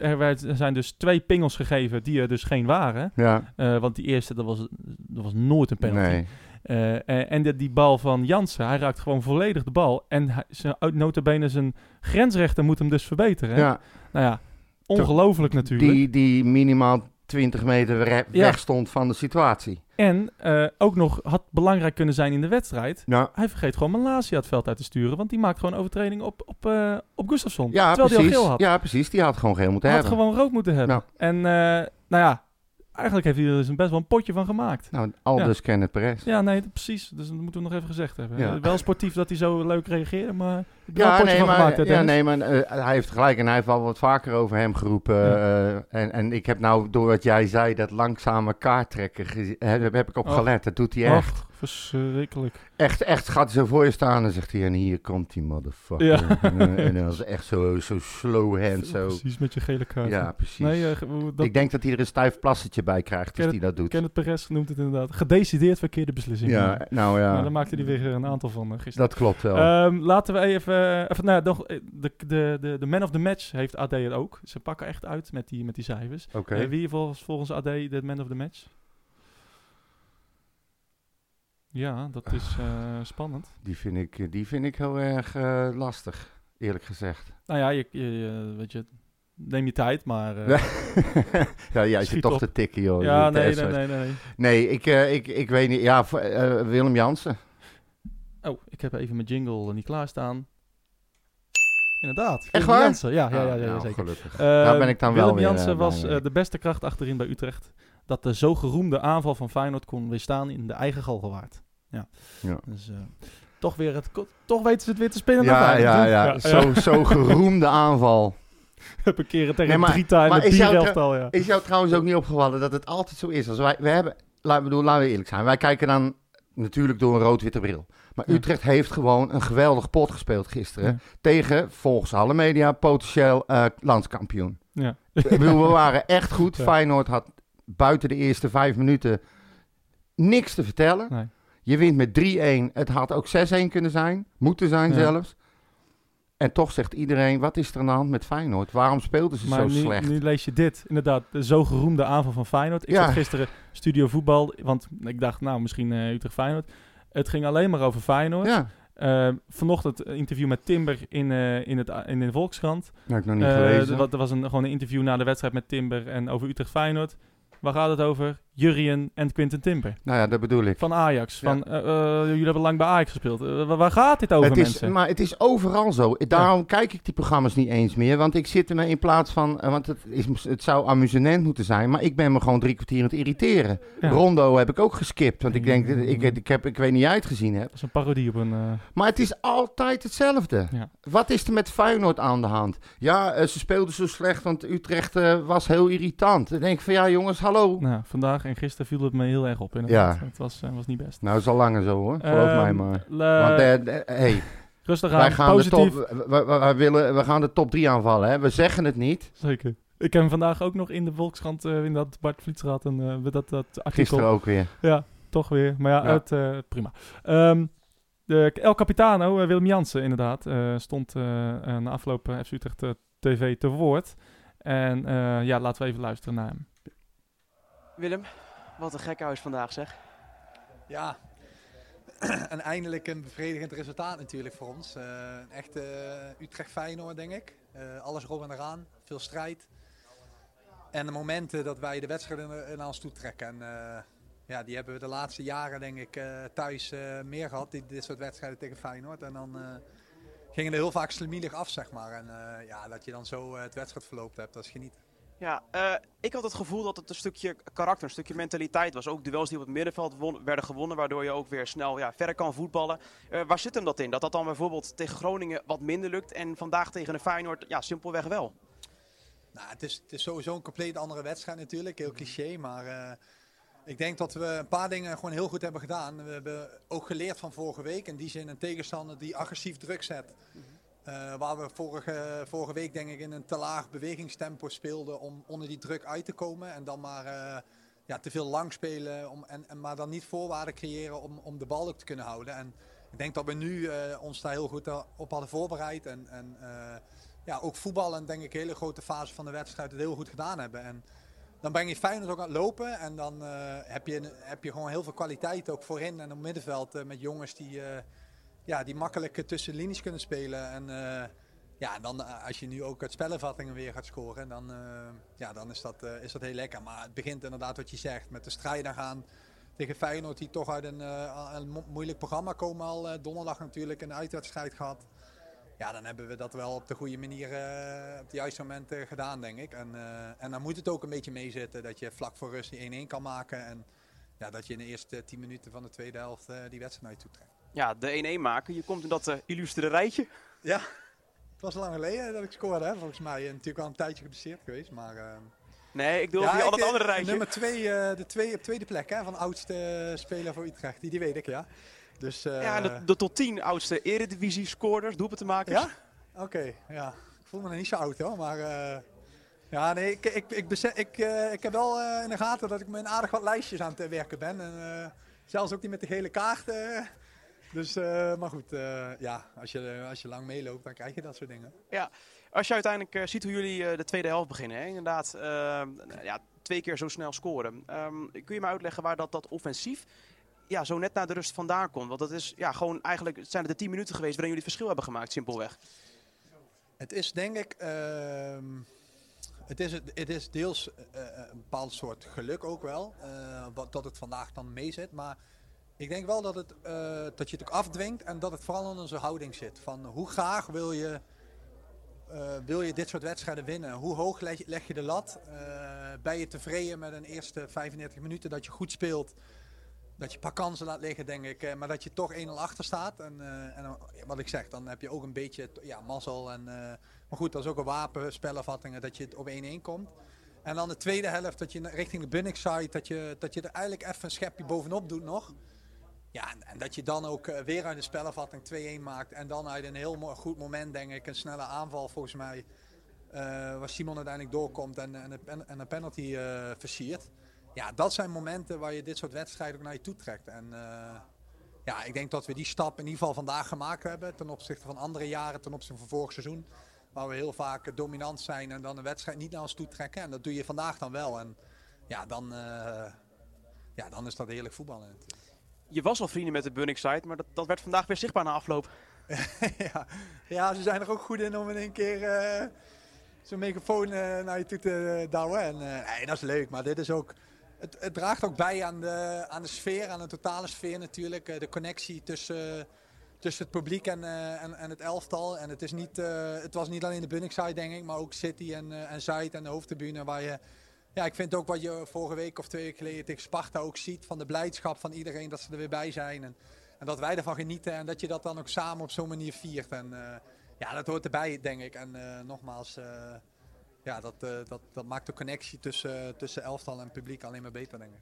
er werd- er zijn dus twee pingels gegeven die er dus geen waren. Ja, Eh, want die eerste, dat was, dat was nooit een penalty. nee. Eh, en en de, die bal van Jansen, hij raakt gewoon volledig de bal. En hij, zijn, uit notabene zijn grensrechter moet hem dus verbeteren. Ja, Nou ja, ongelooflijk natuurlijk. die, die minimaal 20 meter Ja. weg stond van de situatie. En eh, ook nog had belangrijk kunnen zijn in de wedstrijd. Ja, Hij vergeet gewoon Malasia het veld uit te sturen. Want die maakt gewoon overtreding op, op, eh, op Gustafsson. ja terwijl hij precies. al geel had. Ja, precies. Die had gewoon geel moeten Hij had hebben. gewoon rood moeten hebben. Nou. En eh, nou ja, eigenlijk heeft hij er dus een best wel een potje van gemaakt. Nou, aldus Kenneth Perez. Ja, nee, precies. Dus dat moeten we nog even gezegd hebben. Wel sportief dat hij zo leuk reageerde, maar heb Ja, nee, gemaakt. maar, hè, ja, Dennis? nee, maar eh, hij heeft gelijk en hij heeft al wat vaker over hem geroepen. Ja. eh, en, en ik heb nou, door wat jij zei, dat langzame kaarttrekken, daar heb ik op gelet. Dat doet hij echt. Verschrikkelijk. Echt, echt gaat hij zo voor je staan en zegt hij, en hier komt die motherfucker. Ja. *laughs* En, eh, en dat is echt zo, zo slow hand, zo. Precies, met je gele kaart. Ja, precies. Nee, eh, dat, ik denk dat hij er een stijf plassetje bij krijgt als hij dat doet. Kenneth Perez noemt het inderdaad. Gedecideerd verkeerde beslissing. Ja, nou ja, Maar daar maakte hij weer een aantal van eh, gisteren. dat klopt wel. Ehm, laten we even... eh, even nou, eh, de, de, de, de man of the match heeft AD het ook. Ze pakken echt uit met die, met die cijfers. Oké. Wie volgens, volgens AD de man of the match? Ja, dat is eh, spannend. Die, vind ik, die vind ik heel erg lastig, eerlijk gezegd. Nou ja, je, je, je- weet je, neem je tijd, maar... *laughs* ja, jij zit toch te tikken, joh. ja, Je nee, nee, nee, nee. Nee, ik, ik, ik weet niet. Ja, Willem Jansen. Oh, ik heb even mijn jingle niet klaarstaan. Inderdaad. Echt waar? Jansen, Ja, ja, ja, ja, Ah, nou, zeker. gelukkig. Eh, Daar ben ik dan wel Willem weer, Jansen eh, was eh, de beste kracht achterin bij Utrecht. Dat de zo geroemde aanval van Feyenoord kon weerstaan in de eigen Galgenwaard. Ja. Ja. Dus toch, weer het, toch weten ze het weer te spinnen Ja, naar ja, ja, hè? Zo, zo geroemde aanval. *laughs* heb een keer tegen Nee, maar- drie time maar is bierelftal, ja. Is jou trouwens ook niet opgevallen dat het altijd zo is? Als wij, we hebben, laten we, doen, laten we eerlijk zijn. Wij kijken dan natuurlijk door een rood-witte bril. Maar Ja. Utrecht heeft gewoon een geweldig pot gespeeld gisteren. Ja. Tegen, volgens alle media, potentieel eh, landskampioen. Ja. Ik bedoel, we waren echt goed. *laughs* Feyenoord had buiten de eerste vijf minuten niks te vertellen. Nee. Je wint met 3-1. Het had ook 6-1 kunnen zijn. Moeten zijn zelfs. En toch zegt iedereen, wat is er aan de hand met Feyenoord? Waarom speelden ze Maar zo nu, slecht? nu lees je dit, inderdaad, de zo geroemde aanval van Feyenoord. Ik Ja. zat gisteren studio voetbal, want ik dacht, nou, misschien eh Utrecht Feyenoord. Het ging alleen maar over Feyenoord. ja, Eh, vanochtend een interview met Timber in, eh, in, het, in de Volkskrant. Dat heb ik nog niet Eh, gelezen. er er was een, gewoon een interview na de wedstrijd met Timber en over Utrecht Feyenoord. Waar gaat het over? Jurien en Quinten Timber. Nou ja, dat bedoel ik. Van Ajax. Ja. Van, eh, eh, jullie hebben lang bij Ajax gespeeld. Eh, waar, gaat dit over, het is, mensen? maar het is overal zo. Daarom kijk ik die programma's niet eens meer. Want ik zit er me in plaats van... Want het, is, het zou amusement moeten zijn. Maar ik ben me gewoon drie kwartier aan het irriteren. Ja. Rondo heb ik ook geskipt. Want ik denk, ik, ik, heb, ik weet niet uitgezien heb. Dat is een parodie op een... Maar het is altijd hetzelfde. Wat is er met Feyenoord aan de hand? Ja, ze speelden zo slecht, want Utrecht was heel irritant. Dan denk ik van, ja jongens, hallo. nou, vandaag en gisteren viel het me heel erg op. Inderdaad. Ja. Het was, eh, was niet best. Nou, is al langer zo hoor, geloof Ehm, mij maar. Want eh, de- hey, rustig aan, wij gaan de positief. top, we, we- we willen, we gaan de top 3 aanvallen. Hè? We zeggen het niet. Zeker. Ik heb vandaag ook nog in de Volkskrant, eh in dat Bart een, eh, dat, dat artikel. Gisteren ook weer. Ja, toch weer. Maar ja, Ja. Het, eh, prima. Ehm, de El Capitano, eh, Willem Jansen inderdaad, eh, stond eh eh, na afloop eh, FC Utrecht eh, TV te woord. En eh, ja, laten we even luisteren naar hem. Willem, wat een gekhuis vandaag zeg. Ja, *clears throat* en eindelijk een bevredigend resultaat natuurlijk voor ons. Een echte eh, Utrecht-Feyenoord, denk ik. Eh, alles erop en eraan, veel strijd. En de momenten dat wij de wedstrijden naar- ons toe trekken. En ja, die hebben we de laatste jaren, denk ik, thuis meer gehad. Dit, dit soort wedstrijden tegen Feyenoord. En dan eh, gingen er heel vaak slemielig af, zeg maar. En ja, dat je dan zo het wedstrijdverloop hebt, dat is genieten. Ja, eh, ik had het gevoel dat het een stukje karakter, een stukje mentaliteit was. Ook duels die op het middenveld won- werden gewonnen, waardoor je ook weer snel ja, verder kan voetballen. Eh, waar zit hem dat in? Dat dat dan bijvoorbeeld tegen Groningen wat minder lukt en vandaag tegen een Feyenoord ja, simpelweg wel. Nou, het is, het is sowieso een compleet andere wedstrijd natuurlijk, heel cliché. Maar eh, ik denk dat we een paar dingen gewoon heel goed hebben gedaan. We hebben ook geleerd van vorige week. In die zin een tegenstander die agressief druk zet. Eh, waar we vorige, vorige week denk ik in een te laag bewegingstempo speelden om onder die druk uit te komen. En dan maar eh, ja, te veel lang spelen, om, en, en, maar dan niet voorwaarden creëren om, om de bal ook te kunnen houden. En ik denk dat we nu eh, ons daar heel goed op hadden voorbereid. En, en ja, ook voetballen denk ik een hele grote fase van de wedstrijd het heel goed gedaan hebben. En dan breng je Feyenoord ook aan het lopen en dan heb, je, heb je gewoon heel veel kwaliteit ook voorin en op middenveld met jongens die, ja, die makkelijk tussen linies kunnen spelen. En eh, ja, dan eh, als je nu ook uit spellenvattingen weer gaat scoren, dan, eh, ja, dan is, dat, is dat heel lekker. Maar het begint inderdaad wat je zegt, met de strijden gaan tegen Feyenoord die toch uit een, een mo- moeilijk programma komen al. donderdag natuurlijk een uitwedstrijd gehad. Ja, dan hebben we dat wel op de goede manier, op het juiste moment gedaan, denk ik. En, en dan moet het ook een beetje meezitten dat je vlak voor rust die 1-1 kan maken. En ja, dat je in de eerste 10 minuten van de tweede helft die wedstrijd naar je toe trekt. Ja, de 1-1 maken. Je komt in dat eh, illustere rijtje. Ja, het was lang geleden dat ik scoorde, hè, volgens mij. En natuurlijk al een tijdje geblesseerd geweest, maar... eh, Nee, ik bedoel ja, al eh, andere rijtje. Nummer 2, de twee, op tweede plek hè, van oudste eh, speler voor Utrecht. Die, die weet ik, ja. Dus, eh, Ja, de, de tot 10 oudste eredivisie scorers, doelpuntenmakers. Ja? Oké, ja. Ik voel me nog niet zo oud hoor, maar... eh, ja, nee, ik, ik, ik, besef- ik, eh, ik heb wel eh, in de gaten dat ik met een aardig wat lijstjes aan het eh, werken ben. En, eh, zelfs ook die met de gele kaart. Dus, eh, maar goed, eh, ja, als je, als je lang meeloopt, dan krijg je dat soort dingen. Als je uiteindelijk eh, ziet hoe jullie de tweede helft beginnen, hè? inderdaad, ja, twee keer zo snel scoren. Ehm, kun je me uitleggen waar dat, dat offensief ja, zo net na de rust vandaan komt? Want dat is ja, gewoon eigenlijk, het zijn het de tien minuten geweest waarin jullie het verschil hebben gemaakt, simpelweg. Het is denk ik, ehm, het, is, het is deels een bepaald soort geluk ook wel, wat, dat het vandaag dan mee zit. Maar ik denk wel dat, het, eh, dat je het ook afdwingt en dat het vooral in onze houding zit. Van hoe graag wil je, eh, wil je dit soort wedstrijden winnen? Hoe hoog leg, je- de lat? Eh, ben je tevreden met een eerste 35 minuten dat je goed speelt? Dat je een paar kansen laat liggen, denk ik. Maar dat je toch 1-0 achter staat. En, en wat ik zeg, dan heb je ook een beetje ja, mazzel. En, maar goed, dat is ook een wapen, spellenvattingen, dat je het op 1-1 komt. En dan de tweede helft, dat je richting de side, dat je, dat je er eigenlijk even een schepje bovenop doet nog. Ja, en, dat je dan ook eh, weer uit de spellenvatting 2-1 maakt. En dan uit een heel goed moment, denk ik, een snelle aanval volgens mij. eh, waar Simon uiteindelijk doorkomt en, en, een en een penalty eh versiert. Ja, dat zijn momenten waar je dit soort wedstrijden ook naar je toe trekt. En ja, ik denk dat we die stap in ieder geval vandaag gemaakt hebben. Ten opzichte van andere jaren, ten opzichte van vorig seizoen. Waar we heel vaak dominant zijn en dan een wedstrijd niet naar ons toe trekken. En dat doe je vandaag dan wel. En ja, dan, ja, dan is dat heerlijk voetballen. Je was al vrienden met de Bunnik site, maar dat, dat werd vandaag weer zichtbaar na afloop. *laughs* ja. ja, ze zijn er ook goed in om in een keer eh, zo'n microfoon eh, naar je toe te douwen. En, eh, nee, dat is leuk, maar dit is ook... Het, het draagt ook bij aan de, aan de sfeer, aan de totale sfeer natuurlijk. eh, de connectie tussen, tussen het publiek en, eh, en, en het elftal. En het, is niet, eh, het was niet alleen de Bunningside, denk ik, maar ook City en, eh, en Zuid en de hoofdtribune. Waar je, ja, ik vind ook wat je vorige week of twee weken geleden tegen Sparta ook ziet. Van de blijdschap van iedereen dat ze er weer bij zijn. En, en dat wij ervan genieten en dat je dat dan ook samen op zo'n manier viert. En eh, ja, dat hoort erbij, denk ik. En eh, nogmaals, eh, ja, dat, eh, dat, dat maakt de connectie tussen, tussen elftal en publiek alleen maar beter, denk ik.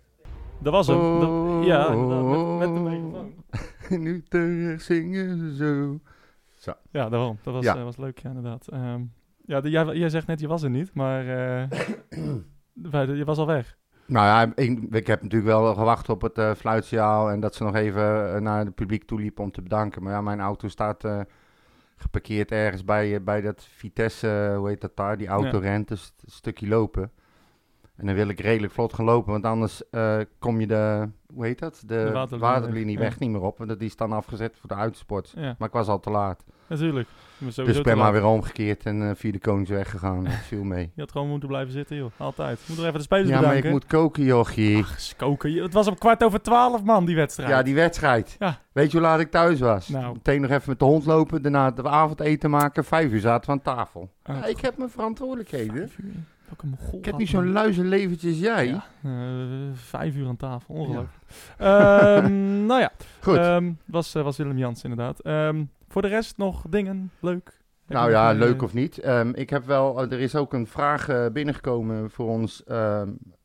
Dat was hem. Dat- Oh, ja, inderdaad, met, met de microfoon. *laughs* nu terug zingen ze zo. Ja, daarom. Dat was, Ja. was leuk, ja, inderdaad. Ehm, ja, de- jij, jij zegt net, je was er niet, maar eh, *coughs* je was al weg. Nou ja, ik, ik heb natuurlijk wel gewacht op het fluitsignaal en dat ze nog even eh, naar het publiek toe liepen om te bedanken. Maar ja, mijn auto staat eh, geparkeerd ergens bij, bij dat Vitesse, hoe heet dat daar, die auto Ja. dus een stukje lopen. En dan wil ik redelijk vlot gaan lopen, want anders eh, kom je de, hoe heet dat, de, De waterlinie waterlinie, weg, niet meer op. Want die is dan afgezet voor de uitsport. Ja, Maar ik was al te laat. natuurlijk. Dus ik ben maar weer omgekeerd en eh, via de Koningsweg gegaan. Dat *laughs* viel mee. Je had gewoon moeten blijven zitten, joh. Altijd. Moet er even de spelers Ja, maar ik moet koken, jochie. Ach, skoken. Je- Het was om kwart over twaalf, man, die wedstrijd. Ja, die wedstrijd. Ja. Weet je hoe laat ik thuis was? Nou. Meteen nog even met de hond lopen, daarna het avondeten maken. Vijf uur zaten we aan tafel. Ah, Ja, ik heb mijn verantwoordelijkheden. Welke mogol Ik heb niet zo'n luizenleventje als jij. Ja, eh, vijf uur aan tafel, ongelooflijk. Ehm, *laughs* nou ja, Goed. ehm, was, eh, was Willem Jans inderdaad. Ehm, voor de rest nog dingen, leuk. Heb nou ja, nog, eh, leuk of niet. Ik heb wel, er is ook een vraag binnengekomen voor ons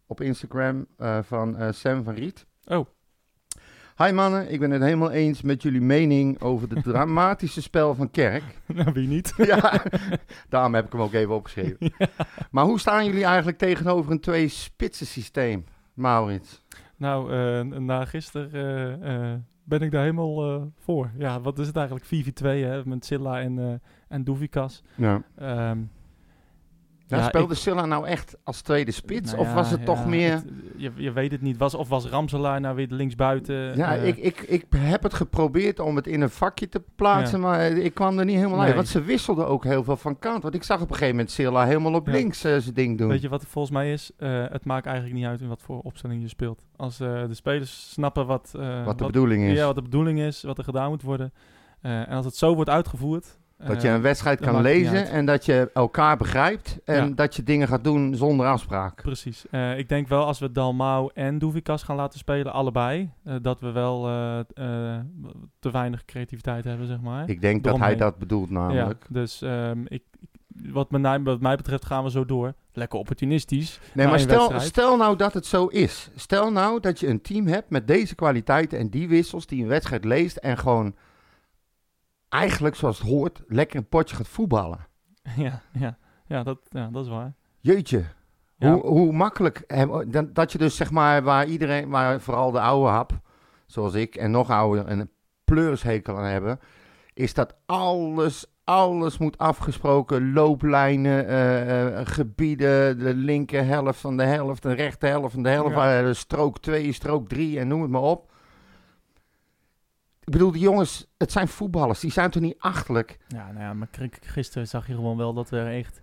op Instagram van Sam van Riet. Oh. Hi mannen, ik ben het helemaal eens met jullie mening over het dramatische spel van Kerk. *laughs* nou, wie niet? *laughs* ja, daarom heb ik hem ook even opgeschreven. *laughs* Maar hoe staan jullie eigenlijk tegenover een twee-spitsen systeem, Maurits? Nou, eh, na gisteren eh, eh, ben ik daar helemaal voor. Ja, wat is het eigenlijk? 4v2 hè, met Silla en, en Doevikas. Ja. Ehm, Ja, speelde ik- Silla nou echt als tweede spits? nou of was het toch meer... het- je, je weet het niet. Was, of was Ramselaar nou weer linksbuiten? Ja, Eh, ik, ik, ik heb het geprobeerd om het in een vakje te plaatsen, maar ik kwam er niet helemaal uit. Want ze wisselden ook heel veel van kant. Want ik zag op een gegeven moment Silla helemaal op links eh, zijn ding doen. Weet je wat het volgens mij is? Eh, het maakt eigenlijk niet uit in wat voor opstelling je speelt. Als de spelers snappen wat, wat de bedoeling is. ja, wat de bedoeling is, wat er gedaan moet worden. en als het zo wordt uitgevoerd. Dat je eh, een wedstrijd kan lezen en dat je elkaar begrijpt. En Ja. dat je dingen gaat doen zonder afspraak. Precies. Eh, ik denk wel als we Dalmau en Doevikas gaan laten spelen, allebei, eh, dat we wel te weinig creativiteit hebben, zeg maar. Ik denk dat hij dat bedoelt namelijk. Ja, dus ehm, ik, wat, mij, wat mij betreft gaan we zo door. Lekker opportunistisch. Nee, maar stel, wedstrijd. stel nou dat het zo is. Stel nou dat je een team hebt met deze kwaliteiten en die wissels die een wedstrijd leest en gewoon eigenlijk zoals het hoort lekker een potje gaat voetballen. *laughs* ja, ja, ja, dat, ja, dat is waar. Jeetje. Ja. Hoe, hoe makkelijk. dan- Dat je dus zeg maar waar iedereen, waar vooral de oude hap, zoals ik en nog ouder, een pleurishekel aan hebben, is dat alles, alles moet afgesproken. Looplijnen, eh, eh, gebieden, de linker helft van de helft, de rechter helft van de helft, Ja. eh, strook 2, strook 3 en noem het maar op. Ik bedoel, die jongens, het zijn voetballers, die zijn toch niet achterlijk? Ja, nou ja, maar gisteren zag je gewoon wel dat er echt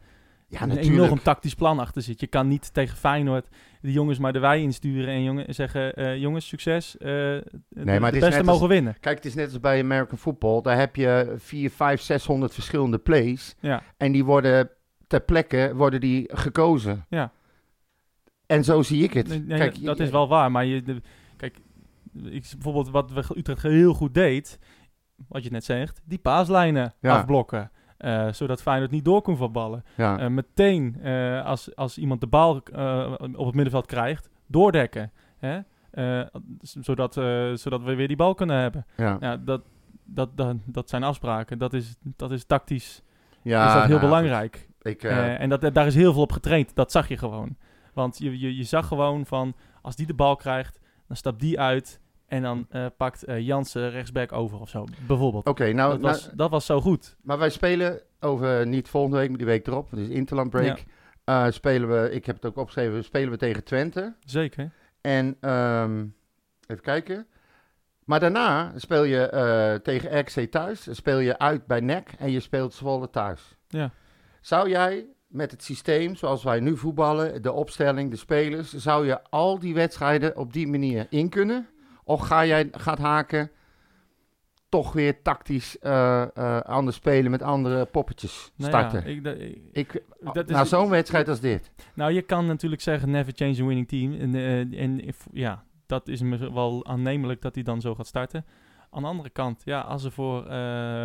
Ja, een natuurlijk. enorm tactisch plan achter zit. Je kan niet tegen Feyenoord de jongens maar de wei insturen en jongen, zeggen, eh, jongens, succes. eh, de, maar de beste als- mogen winnen. Kijk, het is net als bij American Football. Daar heb je 4, 5, 600 verschillende plays. Ja, En die worden ter plekke worden die gekozen. Ja. En zo zie ik het. Nee, nee, Kijk, dat je- is wel waar. Maar je, de- ik, bijvoorbeeld wat Utrecht heel goed deed, wat je net zegt, die paaslijnen Ja. afblokken. eh, zodat Feyenoord niet door kon voetballen. Ja. Eh, meteen eh, als, als iemand de bal op het middenveld krijgt, doordekken. Hè? Zodat, zodat we weer die bal kunnen hebben. ja. Ja, dat, dat, dat, dat zijn afspraken. Dat is, dat is tactisch Ja, is dat heel nou, belangrijk. Ik, en dat, daar is heel veel op getraind. Dat zag je gewoon. Want je, je, je zag gewoon van, als die de bal krijgt, dan stapt die uit. En dan eh, pakt eh, Jansen rechtsback over of zo, bijvoorbeeld. Oké, nou, dat, nou, was, dat was zo goed. maar wij spelen over niet volgende week, maar die week erop. Is Interland Break. Eh, spelen we, ik heb het ook opgeschreven, spelen we tegen Twente. Zeker. En ehm, even kijken. Maar daarna speel je eh, tegen RKC thuis, speel je uit bij NEC en je speelt Zwolle thuis. Ja. Zou jij met het systeem zoals wij nu voetballen, de opstelling, de spelers, zou je al die wedstrijden op die manier in kunnen? Of ga jij gaat haken toch weer tactisch eh, eh, anders spelen met andere poppetjes Nou starten? Ja, ik, dat- ik- ik, dat na zo'n wedstrijd als dit. Nou, je kan natuurlijk zeggen never change a winning team. En, eh, en if- ja, dat is me wel aannemelijk dat hij dan zo gaat starten. Aan de andere kant, ja, als, er voor,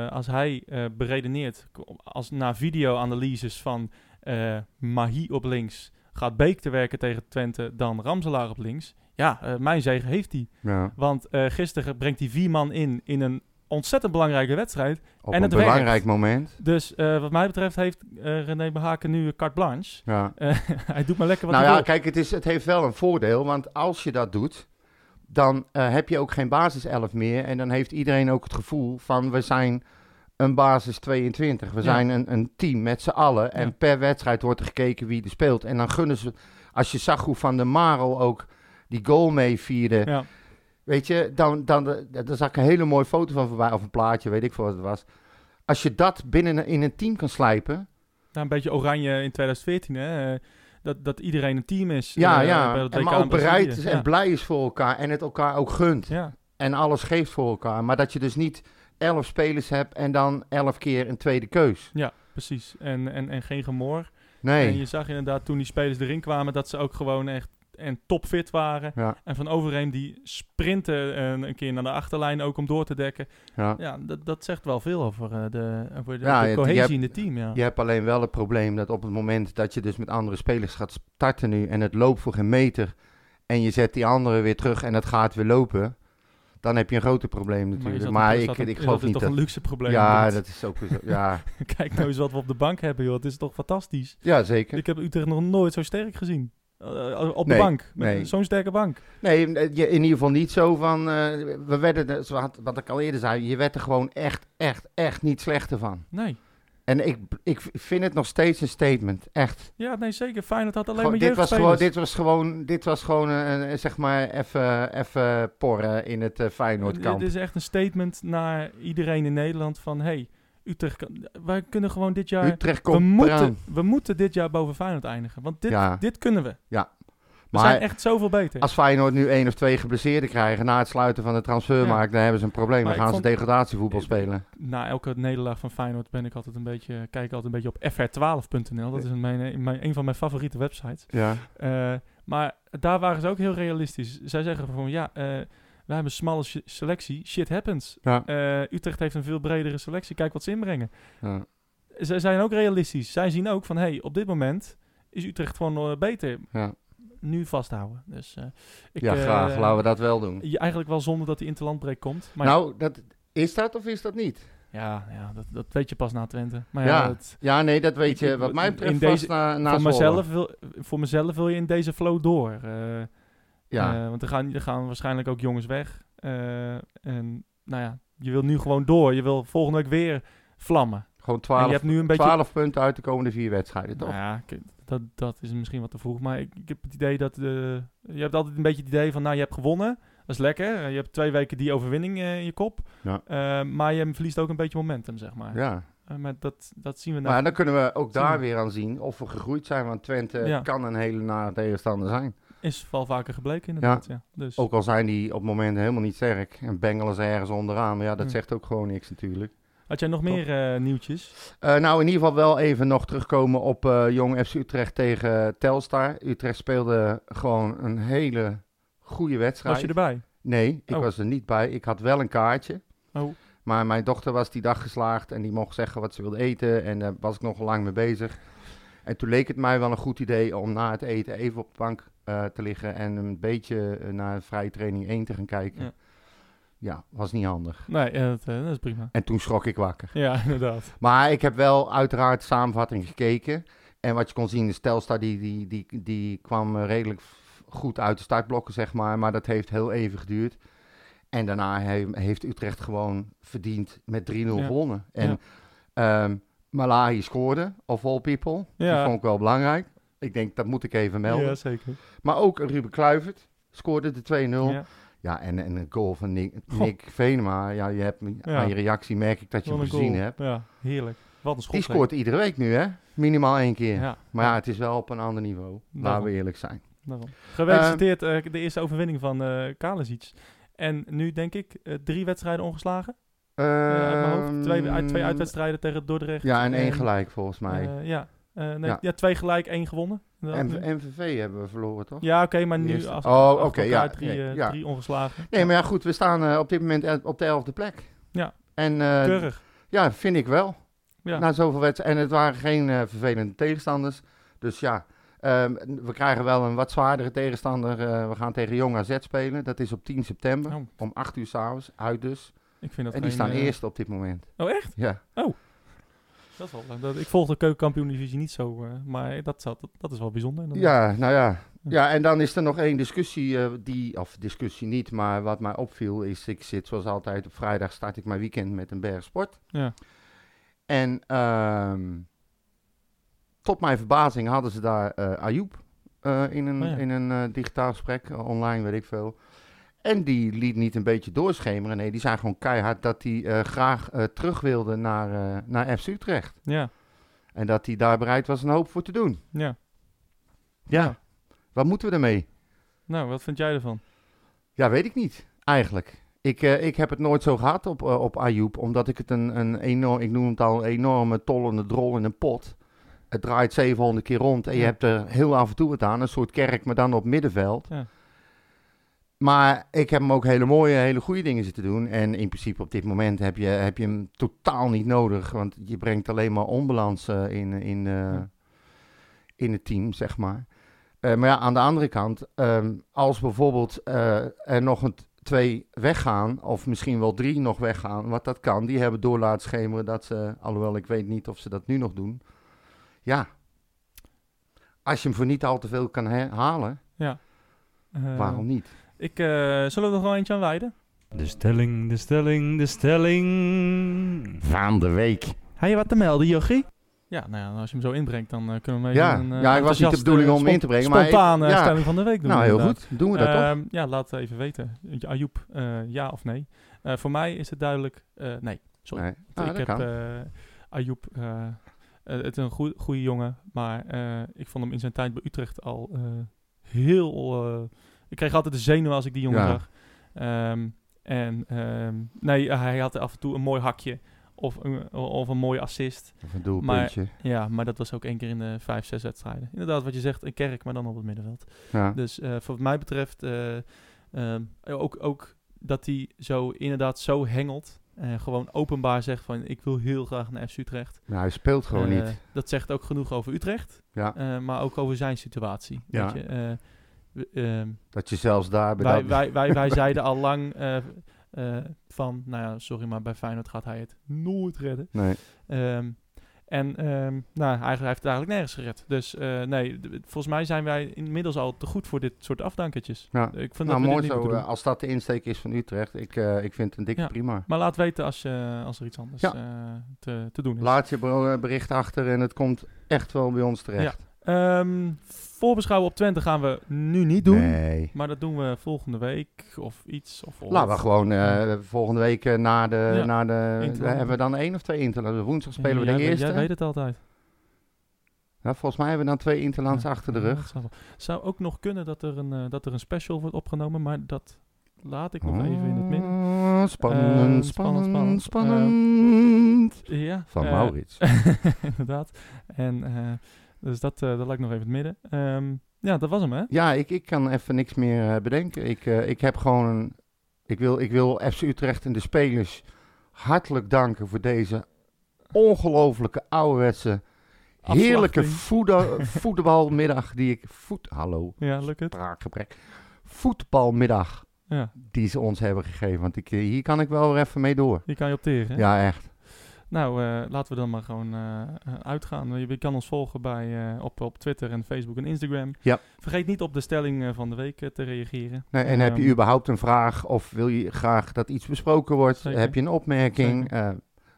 als hij beredeneert, als na video-analyses van Mahi op links, gaat Beek te werken tegen Twente, dan Ramselaar op links. Ja, eh, mijn zegen heeft hij. Ja. Want eh, gisteren brengt hij vier man in, in een ontzettend belangrijke wedstrijd. Op En een het werkt. belangrijk moment. Dus eh, wat mij betreft heeft René Behaken nu een carte blanche. Ja. *laughs* Hij doet maar lekker wat Nou hij ja, wil. kijk, het, is, het heeft wel een voordeel, want als je dat doet, dan heb je ook geen basiself meer. En dan heeft iedereen ook het gevoel van, we zijn een basis 22. We Ja. zijn een, een team met z'n allen. En Ja. per wedstrijd wordt er gekeken wie er speelt. En dan gunnen ze, als je zag hoe Van der Marel ook die goal mee vierde. Ja. Weet je, dan, dan, dan, daar zag ik een hele mooie foto van voorbij, of een plaatje, weet ik veel wat het was. Als je dat binnen in een team kan slijpen, Nou, een beetje oranje in 2014, hè? eh, Dat, dat iedereen een team is. Ja, eh, ja. bij En maar ook bereid is ja. en blij is voor elkaar. En het elkaar ook gunt. Ja, En alles geeft voor elkaar. Maar dat je dus niet elf spelers hebt en dan elf keer een tweede keus. ja, precies. En, en, en geen gemor. Nee. En je zag inderdaad toen die spelers erin kwamen dat ze ook gewoon echt en topfit waren. Ja, En van Overheem die sprinten eh, een keer naar de achterlijn ook om door te dekken. ja. Ja, dat, dat zegt wel veel over eh, de, over de, Ja, de je- cohesie hebt- in het team. Ja. Je hebt alleen wel het probleem dat op het moment dat je dus met andere spelers gaat starten nu en het loopt voor geen meter en je zet die anderen weer terug en het gaat weer lopen, dan heb je een groter probleem is natuurlijk. Maar, is ik, een- ik is geloof dat niet toch een luxe probleem. Ja, dat is ook zo. Ja, *laughs* Kijk nou eens wat we op de bank hebben, joh. Het is toch fantastisch. ja zeker. Ik heb Utrecht nog nooit zo sterk gezien. Eh, op de Nee, bank. Nee. Zo'n sterke bank. Nee, eh, in ieder geval niet zo van. eh, we werden, er- zoals wat ik al eerder zei, je werd er gewoon echt, echt, echt niet slechter van. Nee. En ik, ik vind het nog steeds een statement, echt. Ja, nee, zeker. Feyenoord had alleen maar dit, was gewoon, dit was gewoon, dit was gewoon een, een, zeg maar even, even porren in het uh, Feyenoordkamp. Dit is echt een statement naar iedereen in Nederland van... Hey, Utrecht, kan, wij kunnen gewoon dit jaar... Utrecht we, moeten, eraan. we moeten dit jaar boven Feyenoord eindigen. Want dit, Ja. dit kunnen we. We Maar zijn echt zoveel beter. als Feyenoord nu één of twee geblesseerden krijgen na het sluiten van de transfermarkt, dan hebben ze een probleem. Maar Dan gaan ze vond- degradatievoetbal spelen. Na elke nederlaag van Feyenoord ben ik altijd een beetje, kijk ik altijd een beetje op fr12.nl. Dat is een, mijn, mijn, een van mijn favoriete websites. Ja. Eh, maar daar waren ze ook heel realistisch. Zij zeggen van ja, eh, we hebben een smalle selectie. Shit happens. Ja. Eh, Utrecht heeft een veel bredere selectie. Kijk wat ze inbrengen. Ja. Zij zijn ook realistisch. Zij zien ook van hey, op dit moment is Utrecht gewoon eh, beter. Ja. Nu vasthouden. Dus eh, ik, ja, graag. Laten we dat wel doen. je- eigenlijk wel zonder dat die interlandbreek komt. Maar nou, dat, is dat of is dat niet? ja, ja dat, dat weet je pas na Twente. Maar Ja, ja, het- Ja, nee, dat weet je. Wat mij in betreft deze- vast na, na voor, mezelf wil, voor mezelf wil je in deze flow door. Ja. Eh, want er gaan, er gaan waarschijnlijk ook jongens weg. Eh, en nou ja, je wil nu gewoon door. Je wil volgende week weer vlammen. Gewoon en 12, je hebt nu een beetje... 12 punten uit de komende vier wedstrijden, toch? Nou ja, dat, dat is misschien wat te vroeg. Maar ik, ik heb het idee dat... eh, je hebt altijd een beetje het idee van... Nou, je hebt gewonnen. Dat is lekker. Je hebt twee weken die overwinning in je kop. Ja. Maar je verliest ook een beetje momentum, zeg maar. Ja. Maar dat, dat zien we nou. Maar dan kunnen we ook daar we. weer aan zien of we gegroeid zijn. Want Twente Ja. kan een hele nare tegenstander zijn. Is wel vaker gebleken inderdaad, ja. Dus, Ook al zijn die op momenten helemaal niet sterk. En bengelen ze ergens onderaan. Maar ja, dat Hm. zegt ook gewoon niks natuurlijk. Had jij nog meer eh, nieuwtjes? Eh, nou, in ieder geval wel even nog terugkomen op eh, Jong FC Utrecht tegen Telstar. Utrecht speelde gewoon een hele goede wedstrijd. Was je erbij? Nee, ik Oh. was er niet bij. Ik had wel een kaartje. Oh. Maar mijn dochter was die dag geslaagd en die mocht zeggen wat ze wilde eten. En daar was ik nog lang mee bezig. En toen leek het mij wel een goed idee om na het eten even op de bank eh, te liggen en een beetje eh, naar vrije training 1 te gaan kijken. Ja. Ja, was niet handig. Nee, ja, dat, eh, dat is prima. En toen schrok ik wakker. Ja, *laughs* inderdaad. Maar ik heb wel uiteraard samenvatting gekeken. En wat je kon zien, is Telstar die, die, die, die kwam redelijk goed uit de startblokken, zeg maar. Maar dat heeft heel even geduurd. En daarna he- heeft Utrecht gewoon verdiend met 3-0 Ja. gewonnen. En ehm Malahi scoorde, of all people. Die Ja. vond ik wel belangrijk. Ik denk, dat moet ik even melden. Ja, zeker. Maar ook Ruben Kluivert scoorde de 2-0. Ja. Ja, en, en een goal van Nick. Nick Venema. Ja, je hebt, aan je reactie merk ik dat je hem gezien goal. hebt. Ja, heerlijk. Wat een schot. Die scoort iedere week nu, hè? Minimaal één keer. Ja, Maar ja, het is wel op een ander niveau. Laten Daarom. we eerlijk zijn. daarom. Gefeliciteerd eh, de eerste overwinning van Kalasic. En nu denk ik eh, drie wedstrijden ongeslagen. Mijn hoofd. Twee, uit, twee Ehm, uitwedstrijden tegen Dordrecht. Ja, en één gelijk volgens mij. eh, ja. Eh, nee, Ja. ja. twee gelijk, één gewonnen. En. MVV hebben we verloren, toch? Ja, oké, maar nu als Oh, oké, ja, drie, ja, ja. drie ongeslagen. Nee, maar ja, goed, we staan eh, op dit moment op de elfde plek. Ja. En Keurig. ja, vind ik wel. Ja. Na zoveel wedstrijden. En het waren geen vervelende tegenstanders. Dus ja, ehm, we krijgen wel een wat zwaardere tegenstander. We gaan tegen Jong AZ spelen. Dat is op 10 september. Oh. Om 8 uur s'avonds. Uit dus. Ik vind dat En die geen, staan eh, eerst op dit moment. Oh, echt? Ja. Dat is wel, dat, ik volg de keukenkampioen-divisie niet zo, eh, maar dat, dat, dat is wel bijzonder. Ja, nou ja. Ja, en dan is er nog één discussie, eh, die, of discussie niet, maar wat mij opviel is, ik zit zoals altijd op vrijdag start ik mijn weekend met een berg sport. Ja. En ehm, tot mijn verbazing hadden ze daar Ayoub in een, Oh ja. in een digitaal gesprek, online weet ik veel. En die liet niet een beetje doorschemeren, nee, die zei gewoon keihard dat hij eh, graag eh, terug wilde naar, eh, naar FC Utrecht. Ja, En dat hij daar bereid was een hoop voor te doen. ja. Ja, wat moeten we ermee? Nou, wat vind jij ervan? Ja, weet ik niet, eigenlijk. Ik, ik heb het nooit zo gehad op, op Ayoub, omdat ik het een, een enorm, ik noem het al, een enorme tollende drol in een pot. Het draait 700 keer rond en je hebt er heel af en toe wat aan, een soort kerk, maar dan op middenveld. Ja. Maar ik heb hem ook hele mooie, hele goede dingen zitten doen. En in principe op dit moment heb je, heb je hem totaal niet nodig, want je brengt alleen maar onbalans eh, in, in, eh, Ja. in het team, zeg maar. Eh, maar ja, aan de andere kant, ehm, als bijvoorbeeld er nog een twee weggaan, of misschien wel drie nog weggaan, wat dat kan, die hebben door laten schemeren dat ze, alhoewel ik weet niet of ze dat nu nog doen, ja, als je hem voor niet al te veel kan halen, Eh, waarom niet? Ik, eh, zullen we er nog wel eentje aan wijden? De stelling, de stelling, de stelling. Van de week. Heb je wat te melden, Jochie? Ja, nou ja, als je hem zo inbrengt, dan eh, kunnen we mee Ja, een, eh, ja, ik was niet de bedoeling om hem in te brengen, maar Spontane ja. stelling van de week doen. Nou, heel inderdaad. goed. Doen we dat toch? Ehm, ja, laat het even weten. Ayoub, eh, ja of nee? Eh, voor mij is het duidelijk eh, nee. Sorry. Nee. Ah, ik dat heb eh eh, eh, het is een goe- goede jongen, maar eh, ik vond hem in zijn tijd bij Utrecht al eh, heel... ik kreeg altijd de zenuwen als ik die jongen Ja. zag. Ehm, en ehm, nee, hij had af en toe een mooi hakje of een, of een mooie assist. Of een doelpuntje. Ja, maar dat was ook één keer in de vijf, zes wedstrijden. Inderdaad, wat je zegt, een kerk, maar dan op het middenveld. ja. Dus voor wat mij betreft eh, ehm, ook, ook dat hij zo inderdaad zo hengelt. En gewoon openbaar zegt van ik wil heel graag naar FC Utrecht. Nou, hij speelt gewoon Eh, niet. Dat zegt ook genoeg over Utrecht. Ja. maar ook over zijn situatie. Ja. Weet je, eh, ehm, Dat je zelfs daar bij wij, wij, wij, wij *laughs* zeiden al lang eh, eh, van, nou ja, sorry, maar bij Feyenoord gaat hij het nooit redden. Nee. Ehm, en ehm, nou, hij, hij heeft het eigenlijk nergens gered. Dus eh, nee, volgens mij zijn wij inmiddels al te goed voor dit soort afdankertjes. Ja. Ik vind Nou, dat mooi zo. als dat de insteek is van Utrecht, ik, ik vind het een dikke Ja. prima. Maar laat weten als, je, als er iets anders Ja. te, te doen is. Laat je bericht achter en het komt echt wel bij ons terecht. Ehm, voorbeschouwen op Twente gaan we nu niet doen. Nee. Maar dat doen we volgende week of iets. Of, Laten we gewoon eh, volgende week eh, na de... Ja. Na de Interland. hebben we dan één of twee interlands? Woensdag spelen we Jij de weet- eerste. Jij weet het altijd. Ja, volgens mij hebben we dan twee interlands achter de rug. zou, zou ook nog kunnen dat er, een, eh, dat er een special wordt opgenomen, maar dat laat ik nog even in het midden. Oh, Eh, Spannend, spannend, spannend, spannend. spannend. Ja, Van Maurits. *laughs* inderdaad. En dus dat, eh, dat ik nog even in het midden. Ehm, ja, dat was hem, hè? Ja, ik, ik kan even niks meer eh, bedenken. Ik, eh, ik heb gewoon een... Ik wil, ik wil FC Utrecht en de spelers hartelijk danken voor deze ongelofelijke ouderwetse, heerlijke *laughs* voetbalmiddag die ik... Voet, hallo, Ja, lukt het? spraakgebrek. Voetbalmiddag Ja, die ze ons hebben gegeven. Want ik, hier kan ik wel weer even mee door. hier kan je op tegen. hè? Ja, echt. Nou, eh, laten we dan maar gewoon eh, eh, uitgaan. Je, je kan ons volgen bij, eh, op, op Twitter en Facebook en Instagram. Ja. Vergeet niet op de stelling eh, van de week eh, te reageren. Nee, en heb je Ehm, überhaupt een vraag of wil je graag dat iets besproken wordt? Zeker. Heb je een opmerking? Eh,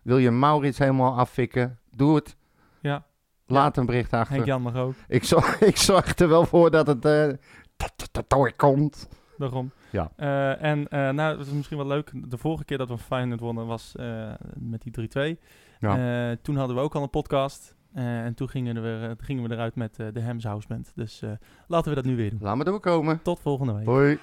wil je Maurits helemaal afvikken? Doe het. Ja, Laat een bericht achter. Henk Jan mag ook. Ik, zorg, ik zorg er wel voor dat het eh, er doorkomt. Daarom. Ja. Eh, en eh, nou, dat is misschien wel leuk. De vorige keer dat we Feyenoord wonnen was eh, met die 3-2. Ja. Eh, toen hadden we ook al een podcast. En toen gingen we, gingen we eruit met de Hems House Band. Dus laten we dat nu weer doen. Laat me doorkomen. Tot volgende week. Hoi.